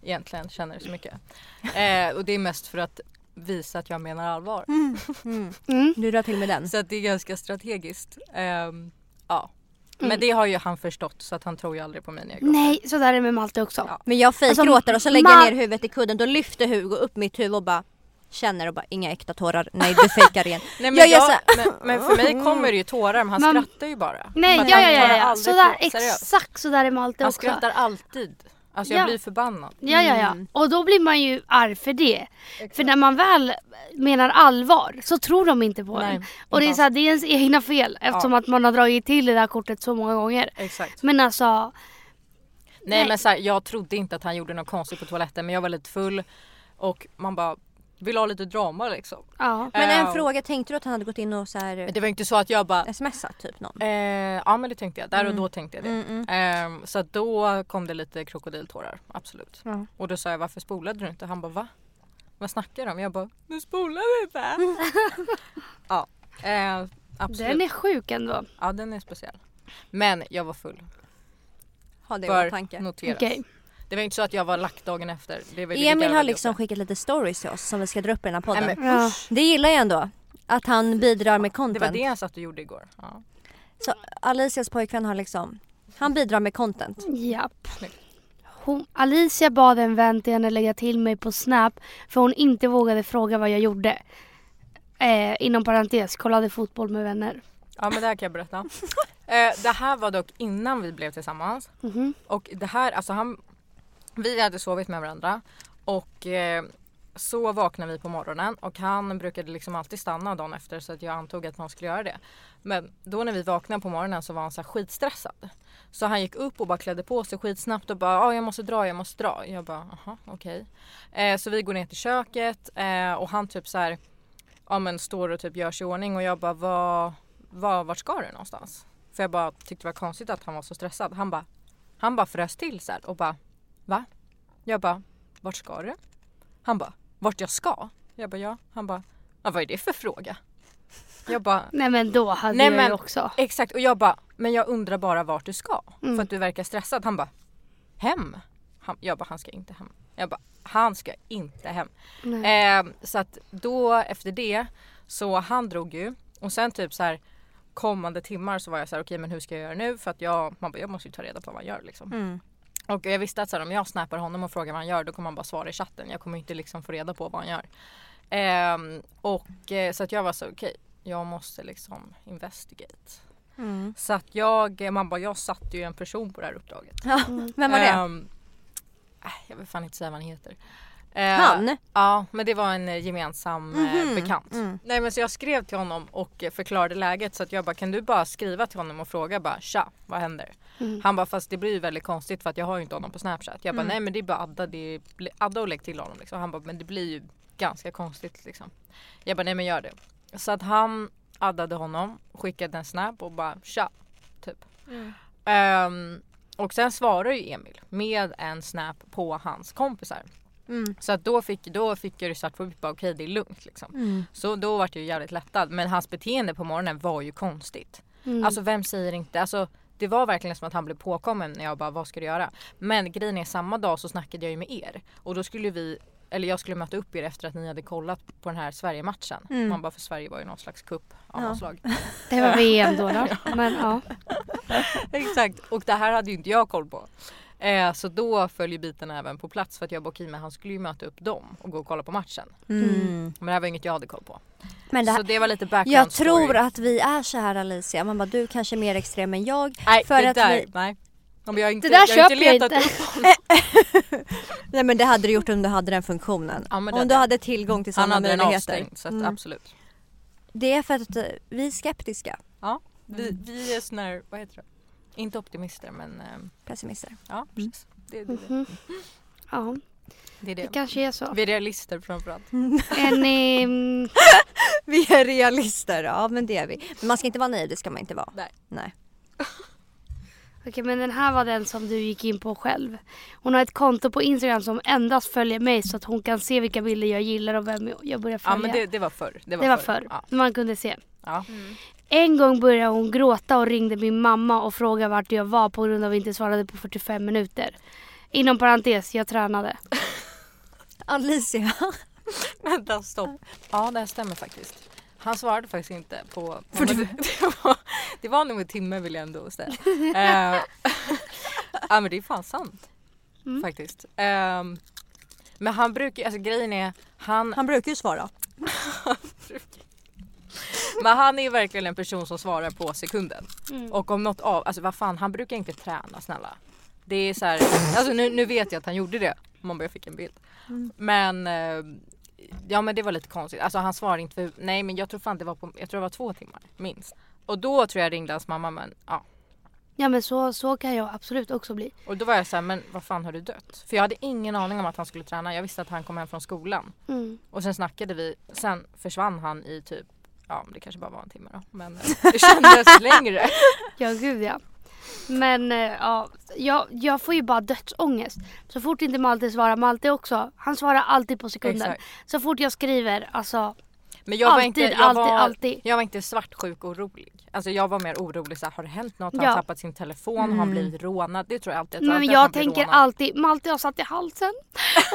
egentligen känner så mycket. [LAUGHS] Eh, och det är mest för att visa att jag menar allvar. Mm. Mm. Mm. Du drar till med den. Så att det är ganska strategiskt. Ehm, ja. Men Mm. det har ju han förstått så att han tror ju aldrig på mig när jag gråter. Nej, så där är det med Malte också. Ja. Men jag Alltså, fejkgråter och så lägger jag ner huvudet i kudden. Då lyfter Hugo upp mitt huvud och bara känner och bara inga äkta tårar. Nej du fejkar igen. [LAUGHS] Nej, men, Jag jag, men, men för mig kommer det ju tårar men han Man- skrattar ju bara. Nej, ja han ja ja. ja. aldrig Sådär, exakt så där är Malte Han också. skrattar alltid. Alltså jag Ja. blir förbannad. Ja, ja, ja. Mm. Och då blir man ju arg för det. För när man väl menar allvar så tror de inte på Nej, en. Och det är, så här, det är ens egna fel eftersom att man har dragit till det där kortet så många gånger. Exakt. Men alltså, Nej, Nej. men så här, jag trodde inte att han gjorde något konstigt på toaletten men jag var lite full och man bara vill ha lite drama liksom. ja. Men en Eh, fråga, tänkte du att han hade gått in och så här Det var inte så att jag bara smsat typ någon? eh, ja men det tänkte jag. Där och Mm. då tänkte jag det. Mm, mm. Eh, så då kom det lite krokodiltårar. Absolut. Och då sa jag varför spolade du inte? Han bara va? Vad snackar du om? Jag bara du spolade inte. [LAUGHS] ja. Eh, absolut. Den är sjuk ändå. Ja den är speciell. Men jag var full. Ha det i Bör åtanke. noteras. Okej. Det var inte så att jag var lack dagen efter. Det var det Emil jag har liksom skickat lite stories till oss som vi ska dra upp i den här podden. Nej, men. Det gillar jag ändå. Att han bidrar med Det content. var det han satt och gjorde igår. Ja. Så Alicias pojkvän har liksom, han bidrar med content. Japp. Snyggt. Hon, Alicia bad en vän till henne lägga till mig på Snap för hon inte vågade fråga vad jag gjorde. Eh, inom parentes, kollade fotboll med vänner. ja men det här kan jag berätta. [LAUGHS] eh, det här var dock innan vi blev tillsammans. Mhm. Och det här, alltså han, vi hade sovit med varandra och eh, så vaknade vi på morgonen och han brukade liksom alltid stanna dagen efter så att jag antog att han skulle göra det. Men då när vi vaknade på morgonen så var han så här skitstressad. Så han gick upp och bara klädde på sig skitsnabbt och bara ah, jag måste dra, jag måste dra. Jag bara aha okej. Eh, så vi går ner till köket eh, och han typ så här ja men står och typ gör sig i ordning och jag bara vad, vad, vart ska du någonstans? För jag bara tyckte det var konstigt att han var så stressad. Han bara han bara frös till så här och bara va? Jag bara vart ska du? Han bara vart jag ska? Jag bara ja. Han bara ja, vad är det för fråga? Jag bara Nej men då hade Nej, jag men- ju också. exakt och jag bara men jag undrar bara vart du ska Mm. för att du verkar stressad. Han bara hem. Han, jag bara han ska inte hem. Jag bara han ska inte hem. Eh, så att då efter det så han drog ju och sen typ så här kommande timmar så var jag så här okej men hur ska jag göra nu för att jag, man bara, jag måste ju ta reda på vad han gör liksom. Mm. Och jag visste att så här, om jag snappar honom och frågar vad han gör då kommer han bara svara i chatten. Jag kommer inte liksom få reda på vad han gör. Ehm, och eh, så att jag var så okej, jag måste liksom investigate. Mm. Så att jag, man bara jag satte ju en person på det här uppdraget. Ja, vem var det? Äh, jag vill fan inte säga vad han heter. Eh, Han? Ja, men det var en eh, gemensam Mhm, bekant. mm. Nej men så jag skrev till honom och förklarade läget så att jag bara kan du bara skriva till honom och fråga bara tja vad händer? Mm. Han bara fast det blir ju väldigt konstigt för att jag har ju inte honom på snapchat. Jag bara Mm. nej men det är bara adda, det är, adda och lägg till honom liksom. Han bara men det blir ju ganska konstigt liksom. Jag bara nej men gör det. Så att han addade honom, skickade en snap och bara tja typ. Ehm, och sen svarar ju Emil med en snap på hans kompisar. Mm. Så att då fick, då fick jag på vitt bara okej det är lugnt liksom. Mm. Så då var jag jävligt lättad. Men hans beteende på morgonen var ju konstigt. Mm. Alltså vem säger inte? Alltså det var verkligen som att han blev påkommen när jag bara vad ska du göra? Men grejen är samma dag så snackade jag ju med er och då skulle vi eller jag skulle möta upp er efter att ni hade kollat på den här Sverige-matchen. Mm. Man bara för Sverige var ju någon slags cup av Ja. något slag. [LAUGHS] Det var VM då. då. [LAUGHS] Men ja. [LAUGHS] Exakt och det här hade ju inte jag koll på. Eh, så då följer bitarna även på plats för att jag okej men han skulle ju möta upp dem och gå och kolla på matchen. Mm. Men det här var inget jag hade koll på. Men det Så här, det var lite background jag story. tror att vi är så här Alicia. Man bara du kanske är mer extrem än jag. Nej för det att där, vi- nej. Om jag inte, Det där jag köper jag letat inte. upp honom. [LAUGHS] Nej men det hade du gjort om du hade den funktionen. Ja, om du jag. hade tillgång till Han sådana hade den möjligheter. avstängd så att Mm. absolut. Det är för att eh, vi är skeptiska. Vi, Mm. vi är såna här, vad heter det? Inte optimister men eh, Pessimister. ja precis. Det, det, det. Mhm. Ja, det är det det. kanske är så. Vi är realister framförallt. [LAUGHS] Är ni... mm, [LAUGHS] Vi är realister, ja men det är vi. Men man ska inte vara naiv, det ska man inte vara. Nej. Nej. [LAUGHS] Okej men den här var den som du gick in på själv. Hon har ett konto på Instagram som endast följer mig så att hon kan se vilka bilder jag gillar och vem jag börjar följa. Ja men det, det var förr. Det var, det var förr. Ja. Man kunde se. Ja. En gång började hon gråta och ringde min mamma och frågade vart jag var på grund av att jag inte svarade på 45 minuter. Inom parentes, jag tränade. [LAUGHS] Alicia. [LAUGHS] Vänta stopp. Ja det här stämmer faktiskt. Han svarade faktiskt inte på... För det, [LAUGHS] det, var, det var nog en timme vill jag ändå säga. Eh, ja men det är fan sant. Mm. Faktiskt. Ehm, men han brukar, alltså grejen är, han, Han brukar ju svara. Men han är verkligen en person som svarar på sekunden. Mm. Och om något av, alltså vad fan han brukar inte träna snälla. Det är så här, alltså nu, nu vet jag att han gjorde det. Man bara jag fick en bild. Mm. Men eh, ja men det var lite konstigt. Alltså han svarade inte för, nej men jag tror fan det var på, jag tror det var två timmar minst. Och då tror jag ringde hans mamma men ja. Ja men så, så kan jag absolut också bli. Och då var jag så här, men vad fan har du dött? För jag hade ingen aning om att han skulle träna. Jag visste att han kom hem från skolan. Mm. Och sen snackade vi, sen försvann han i typ, ja det kanske bara var en timme då. Men eh, det kändes [LAUGHS] längre. Ja gud ja. Men eh, ja, jag, jag får ju bara dödsångest. Så fort inte Malte svarar, Malte också, han svarar alltid på sekunden. Exakt. Så fort jag skriver, alltså Men jag var alltid, inte, jag alltid, var, alltid. Jag var inte svartsjuk orolig. Alltså jag var mer orolig så här, har det hänt något? Har Ja. han tappat sin telefon? Har han Mm. blivit rånad? Det tror jag alltid. Men alltid jag tänker alltid, Malte har satt i halsen.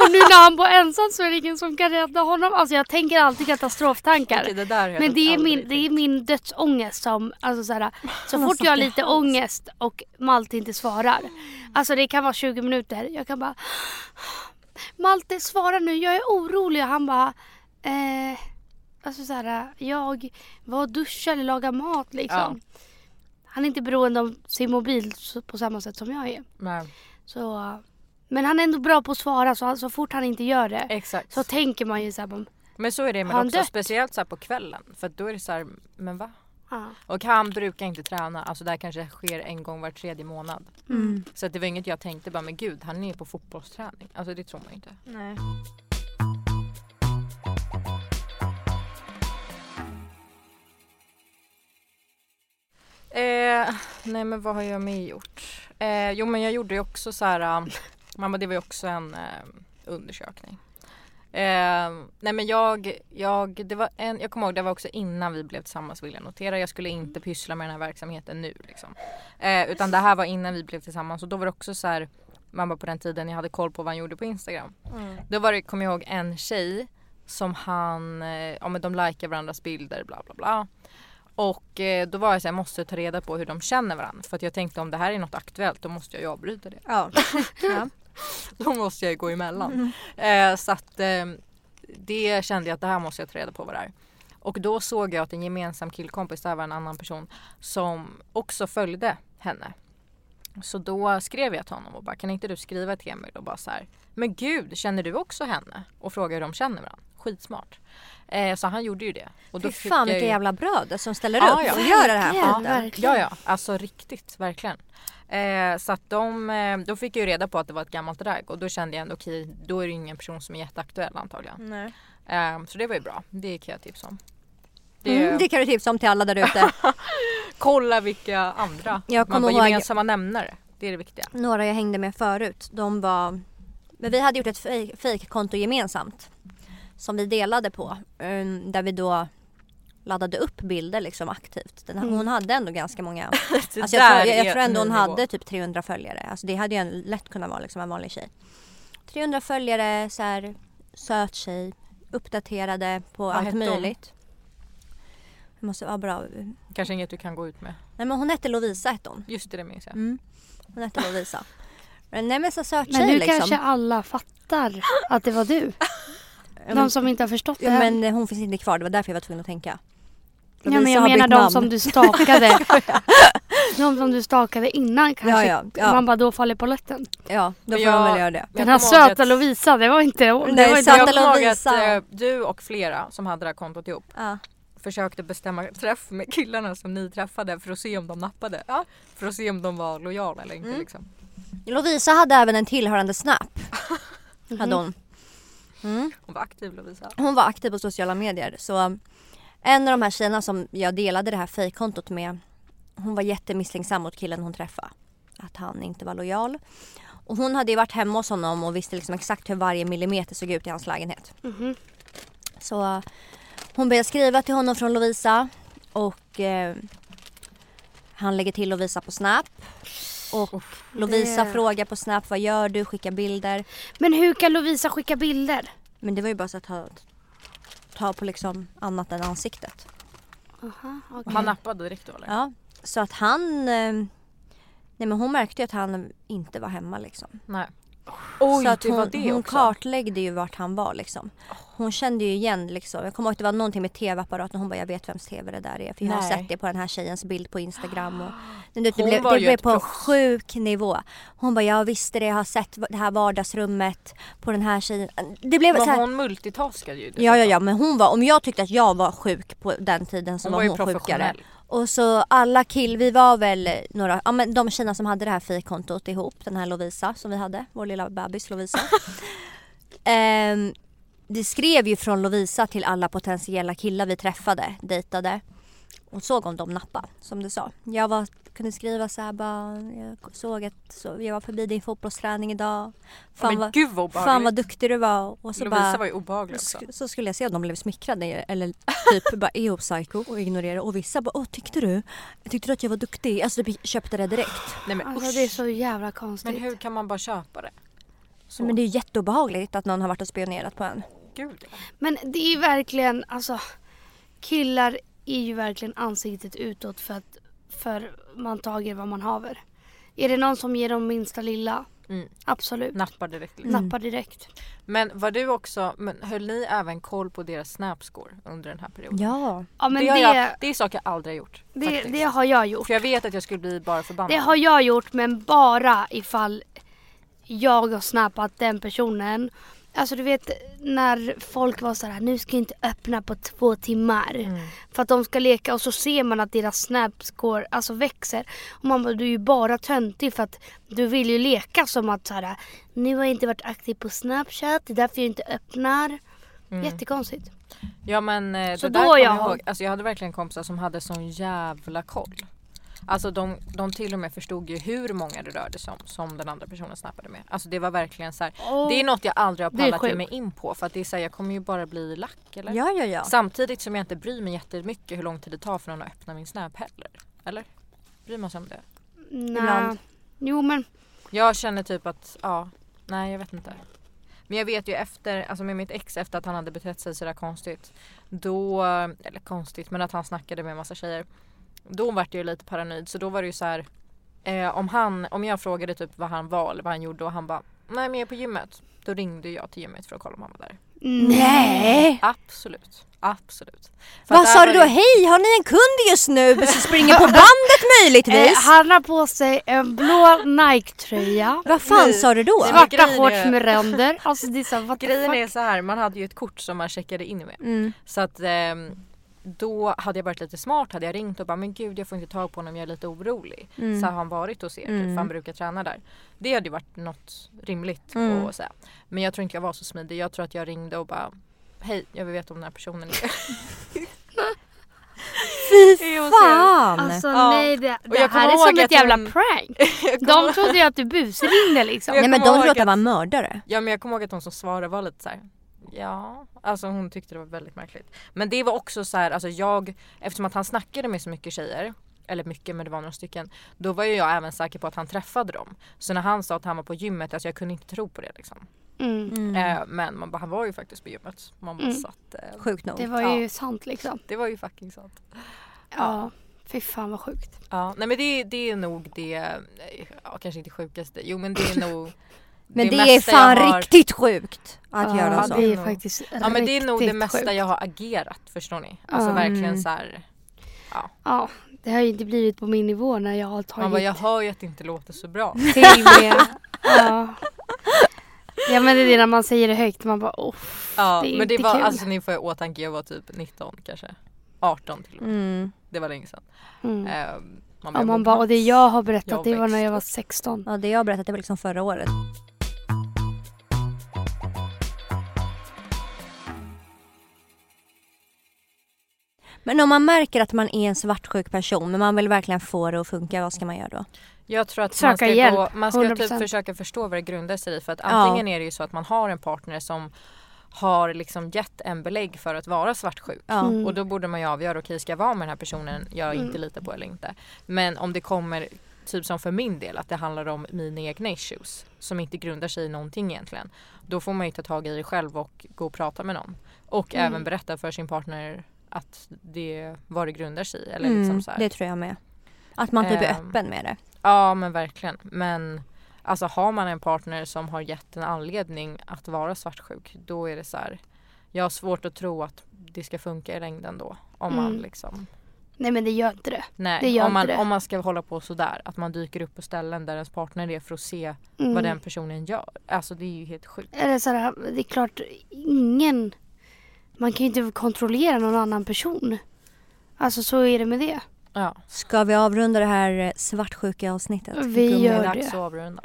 Och nu när han bor ensam så är det ingen som kan rädda honom. Alltså jag tänker alltid katastroftankar. Okej, det Men det är, min, det är min dödsångest som, alltså så, här, så fort jag har lite ångest och Malte inte svarar. Alltså det kan vara 20 minuter. Jag kan bara Malte svara nu, jag är orolig. Och han bara eh, Alltså så här, jag var och duschade eller lagade mat liksom. Han är inte beroende av sin mobil så- på samma sätt som jag är. Men, Så, men han är ändå bra på att svara så, så fort han inte gör det exakt. så tänker man ju såhär, men så är det men också dött? speciellt så här på kvällen. För att då är det så här, men va? ja. Och han brukar inte träna. Alltså det här kanske sker en gång var tredje månad. Mm. Så att det var inget jag tänkte bara, men gud han är på fotbollsträning. Alltså det tror man ju inte. Nej. Eh, nej men vad har jag mer gjort? Eh, jo men jag gjorde ju också så här, äh, mamma det var ju också en eh, undersökning. Eh, nej men jag, jag, det var en, jag kommer ihåg det var också innan vi blev tillsammans vill jag notera. Jag skulle inte pyssla med den här verksamheten nu liksom. Eh, utan det här var innan vi blev tillsammans och då var det också så här, mamma på den tiden jag hade koll på vad han gjorde på Instagram. Mm. Då var det, kommer jag ihåg, en tjej som han, eh, ja men de likar varandras bilder bla bla bla. Och eh, då var jag så här, jag måste ta reda på hur de känner varandra. För att jag tänkte om det här är något aktuellt då måste jag ju avbryta det. Ja. [LAUGHS] ja. Då måste jag gå emellan. Eh, så att eh, det kände jag att det här måste jag ta reda på vad det är. Och då såg jag att en gemensam killkompis, där var en annan person som också följde henne. Så då skrev jag till honom och bara kan inte du skriva till Emil och bara så här Men gud känner du också henne? Och fråga hur de känner varandra. Skitsmart. Eh, så han gjorde ju det. Och Fy fan vilka ju- jävla bröder som ställer Ja, upp ja. och gör det här verkligen. Ja, ja, alltså riktigt, verkligen. Eh, så att de, eh, då fick jag ju reda på att det var ett gammalt drag och då kände jag ändå okej, då är det ingen person som är jätteaktuell antagligen. Nej. Eh, så det var ju bra, det kan jag tipsa om. Det, Mm, det kan du tipsa om till alla där ute. [LAUGHS] Kolla vilka andra Jag man bara ihåg- gemensamma nämnare. Det är det viktiga. Några jag hängde med förut, de var... Men vi hade gjort ett fej- fejkkonto gemensamt. Som vi delade på. um, Där vi då laddade upp bilder liksom aktivt. Den, Mm. Hon hade ändå ganska många. [LAUGHS] Alltså jag, tror, jag, jag tror ändå hon hade typ 300 följare. Alltså det hade ju lätt kunnat vara liksom en vanlig tjej. 300 följare, så här, söt tjej. Uppdaterade på Vad allt möjligt. Det måste vara bra. Kanske inget du kan gå ut med. Nej men hon hette Lovisa hette hon. Just det, det minns jag. Mm. Hon hette Lovisa. Men nej men så söt Men tjej nu liksom. kanske alla fattar att det var du. [LAUGHS] Ja, De som inte har förstått Ja det men hon finns inte kvar, det var därför jag var tvungen att tänka. Ja men jag menar de namn. som du stakade. [LAUGHS] de som du stakade innan kanske. Ja, ja, ja. Man bara då faller polletten. Ja, då får Jag- man väl göra det. Men Den här söta att- Lovisa, det var inte... Det Nej, var inte söta Jag Lovisa. att eh, du och flera som hade det här kontot ihop Ja. försökte bestämma träff med killarna som ni träffade för att se om de nappade. Ja. För att se om de var lojala eller inte Mm. liksom. Lovisa hade även en tillhörande snap. [LAUGHS] Hade hon. Mm. Hon var aktiv Lovisa. Hon var aktiv på sociala medier så en av de här tjejerna som jag delade det här fejkkontot med hon var jättemisstänksam mot killen hon träffade. Att han inte var lojal. Och hon hade ju varit hemma hos honom och visste liksom exakt hur varje millimeter såg ut i hans lägenhet. Mhm. Så eh, hon började skriva till honom från Lovisa och eh, han lägger till Lovisa på Snap. Och Lovisa det- frågar på Snap vad gör du? Skickar bilder. Men hur kan Lovisa skicka bilder? Men det var ju bara så att ta, ta på liksom annat än ansiktet. Aha, okej. han nappade direkt då eller? Ja, så att han... Eh, nej men hon märkte ju att han inte var hemma liksom. Nej. Oj, så att det hon, var det hon också. kartläggde ju vart han var liksom. Hon kände ju igen liksom. Jag kommer ihåg att det var någonting med tv-apparaten. Hon bara jag vet vems tv det där är. För jag har Nej. sett det på den här tjejens bild på Instagram. Och, det Hon blev, var det blev på en sjuk nivå. Hon bara jag visste det. Jag har sett det här vardagsrummet på den här tjejen. Det blev så Men här, hon multitaskade ju Ja ja ja men hon var, om jag tyckte att jag var sjuk på den tiden så Hon var, var hon sjukare. Och så alla kill, vi var väl några, ja men de tjejerna som hade det här fejkkontot ihop, den här Lovisa som vi hade, vår lilla bebis Lovisa. [LAUGHS] Ehm, det skrev ju från Lovisa till alla potentiella killar vi träffade, dejtade och såg om de nappade som du sa. Jag var, kunde skriva så här bara, jag såg att så, jag var förbi din fotbollsträning idag. Fan, men vad, gud vad obehagligt. fan vad duktig du var. Och så Lovisa bara, var ju obehaglig också. Sk- Så skulle jag se om de blev smickrade eller typ [LAUGHS] bara är hon psycho och ignorera och vissa bara åh tyckte du? Tyckte du att jag var duktig? Alltså typ köpte det direkt. Nej men Alltså usch. det är så jävla konstigt. Men hur kan man bara köpa det? Så. Men det är ju jätteobehagligt att någon har varit och spionerat på en. Gud. Men det är verkligen, alltså killar är ju verkligen ansiktet utåt för att för man tager vad man haver. Är det någon som ger dem minsta lilla? Mm. Absolut. Nappar direkt liksom. Mm. Nappar direkt. Men var du också, men höll ni även koll på deras snapscore under den här perioden? Ja. Ja men det, det, det, jag, det är saker jag aldrig har gjort. faktiskt. det, har jag gjort. För jag vet att jag skulle bli bara förbannad. Det har jag gjort men bara ifall jag har snappat den personen. Alltså du vet när folk var så här, nu ska jag inte öppna på två timmar. Mm. För att de ska leka och så ser man att deras snapscore alltså växer. Och man bara, du är ju bara töntig för att du vill ju leka som att så här, nu har jag inte varit aktiv på snapchat, det är därför jag inte öppnar. Mm. Jättekonstigt. Ja men eh, Så det då där kommer jag ihåg. Alltså jag hade verkligen kompisar som hade sån jävla koll. Alltså de, de till och med förstod ju hur många det rörde sig om som den andra personen snappade med. Alltså det var verkligen så här. Och, Det är något jag aldrig har pallat ge mig in på för att det är så här, jag kommer ju bara bli lack eller? Ja ja ja. Samtidigt som jag inte bryr mig jättemycket hur lång tid det tar för någon att öppna min snap heller. Eller? Bryr man sig om det? nej. ibland. Jo men Jag känner typ att, ja, nej jag vet inte. Men jag vet ju efter, alltså med mitt ex efter att han hade betett sig sådär konstigt. Då, eller konstigt men att han snackade med en massa tjejer. Då vart jag ju lite paranoid så då var det ju så här. Eh, om han, om jag frågade typ vad han var eller vad han gjorde och han bara Nej men jag är på gymmet. Då ringde jag till gymmet för att kolla om han var där. Nej! Absolut. Absolut. För Vad sa du då? det- Hej, har ni en kund just nu som springer på [LAUGHS] bandet Eh, möjligtvis? han har på sig en blå Nike-tröja. Vad fan sa du då? Svarta shorts med ränder. Alltså det är the Grejen fuck? är så här, man hade ju ett kort som man checkade in med. Mm. Så att ehm, då hade jag varit lite smart, hade jag ringt och bara men gud jag får inte tag på honom, jag är lite orolig. Mm. Så har han varit hos er, typ, Mm. för han brukar träna där. Det hade ju varit något rimligt Mm. att säga. Men jag tror inte jag var så smidig. Jag tror att jag ringde och bara Hej, jag vill veta om den här personen är [LAUGHS] Fy fan! Alltså Ja. nej det, det [LAUGHS] jag här är som ett att jävla hon- prank. De trodde ju att du busringde liksom. Nej men de trodde att jag att- var mördare. Ja men jag kommer ihåg att hon som svarade var lite så här. Ja, alltså hon tyckte det var väldigt märkligt. Men det var också så här, alltså jag, eftersom att han snackade med så mycket tjejer, eller mycket men det var några stycken, då var ju jag även säker på att han träffade dem. Så när han sa att han var på gymmet, alltså jag kunde inte tro på det liksom. Mm. Eh, men man bara, han var ju faktiskt på gymmet. Man bara Mm. satt, eh, Sjukt nog. Det var ju sant liksom. det var ju fucking sant. Ja. Fy fan vad sjukt. Ja, nej men det, det är nog det, eh, ja, kanske inte sjukaste, jo men det är nog [CLEARS THROAT] Men det, är mesta fan har- riktigt sjukt att ja, göra så. det är faktiskt Ja men det är nog det mesta sjukt. jag har agerat förstår ni. Alltså Ja. verkligen Mm. så här. Ja, det har ju inte blivit på min nivå när jag har Man tagit bara, jag hör ju att det inte låter så bra. [LAUGHS] till med. Ja. ja men det är det när man säger det högt man bara oh. Ja, Det är men det inte var, kul. alltså ni får i åtanke, jag var typ 19 kanske. 18 till och med. Mm. Det var länge sedan. Mm. Ehm, man Ja, jag man bara, och det jag har berättat Jag det var när jag var upp. 16. Ja det jag har berättat det var liksom förra året. Men om man märker att man är en svartsjuk person men man vill verkligen få det att funka, vad ska man göra då? Jag tror att Söka man ska, hjälp, gå, man ska typ 100%. försöka förstå vad det grundar sig i. För att Ja. antingen är det ju så att man har en partner som har liksom gett en belägg för att vara svartsjuk. Ja. Mm. Och då borde man ju avgöra, okej ska jag vara med den här personen jag Mm. inte litar på eller inte. Men om det kommer, typ som för min del, att det handlar om mina egna issues som inte grundar sig i någonting egentligen. Då får man ju ta tag i det själv och gå och prata med någon. Och Mm. även berätta för sin partner att det vad det grundar sig i. Eller Mm, liksom så här. det tror jag med. Att man typ är Ehm, öppen med det. Ja men verkligen. Men alltså har man en partner som har gett en anledning att vara svartsjuk då är det så här. Jag har svårt att tro att det ska funka i längden då. Om man Mm. liksom Nej men det gör inte det. Nej, Det gör om, man, inte det. om man ska hålla på sådär. Att man dyker upp på ställen där ens partner är för att se Mm. vad den personen gör. Alltså det är ju helt sjukt. Eller så här, det är klart ingen man kan ju inte kontrollera någon annan person. Alltså så är det med det. Ja, Ska vi avrunda det här eh, svartsjuka avsnittet? Vi Gummi? det gör dags att avrunda.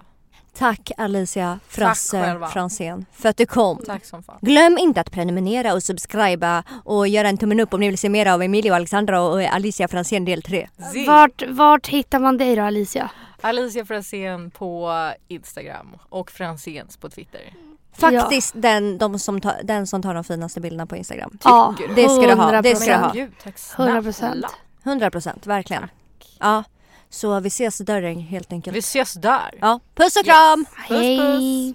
Tack Alicia Frasse. Fransén för att du kom. Tack som fan. Glöm inte att prenumerera och subscriba och göra en tummen upp om ni vill se mer av Emilia och Alexandra och Alicia Fransén del 3. Zing. Vart, vart hittar man dig då Alicia? Alicia Franzén på Instagram och Franzéns på Twitter. Faktiskt den, de som tar, den som tar de finaste bilderna på Instagram. Ja, du? Det ska du ha, det ska du 100%. ha. Gud, tack 100%. snälla. 100% verkligen. Ja, så vi ses dörren helt enkelt. Vi ses där. Ja, puss och kram! Puss, puss. Hej!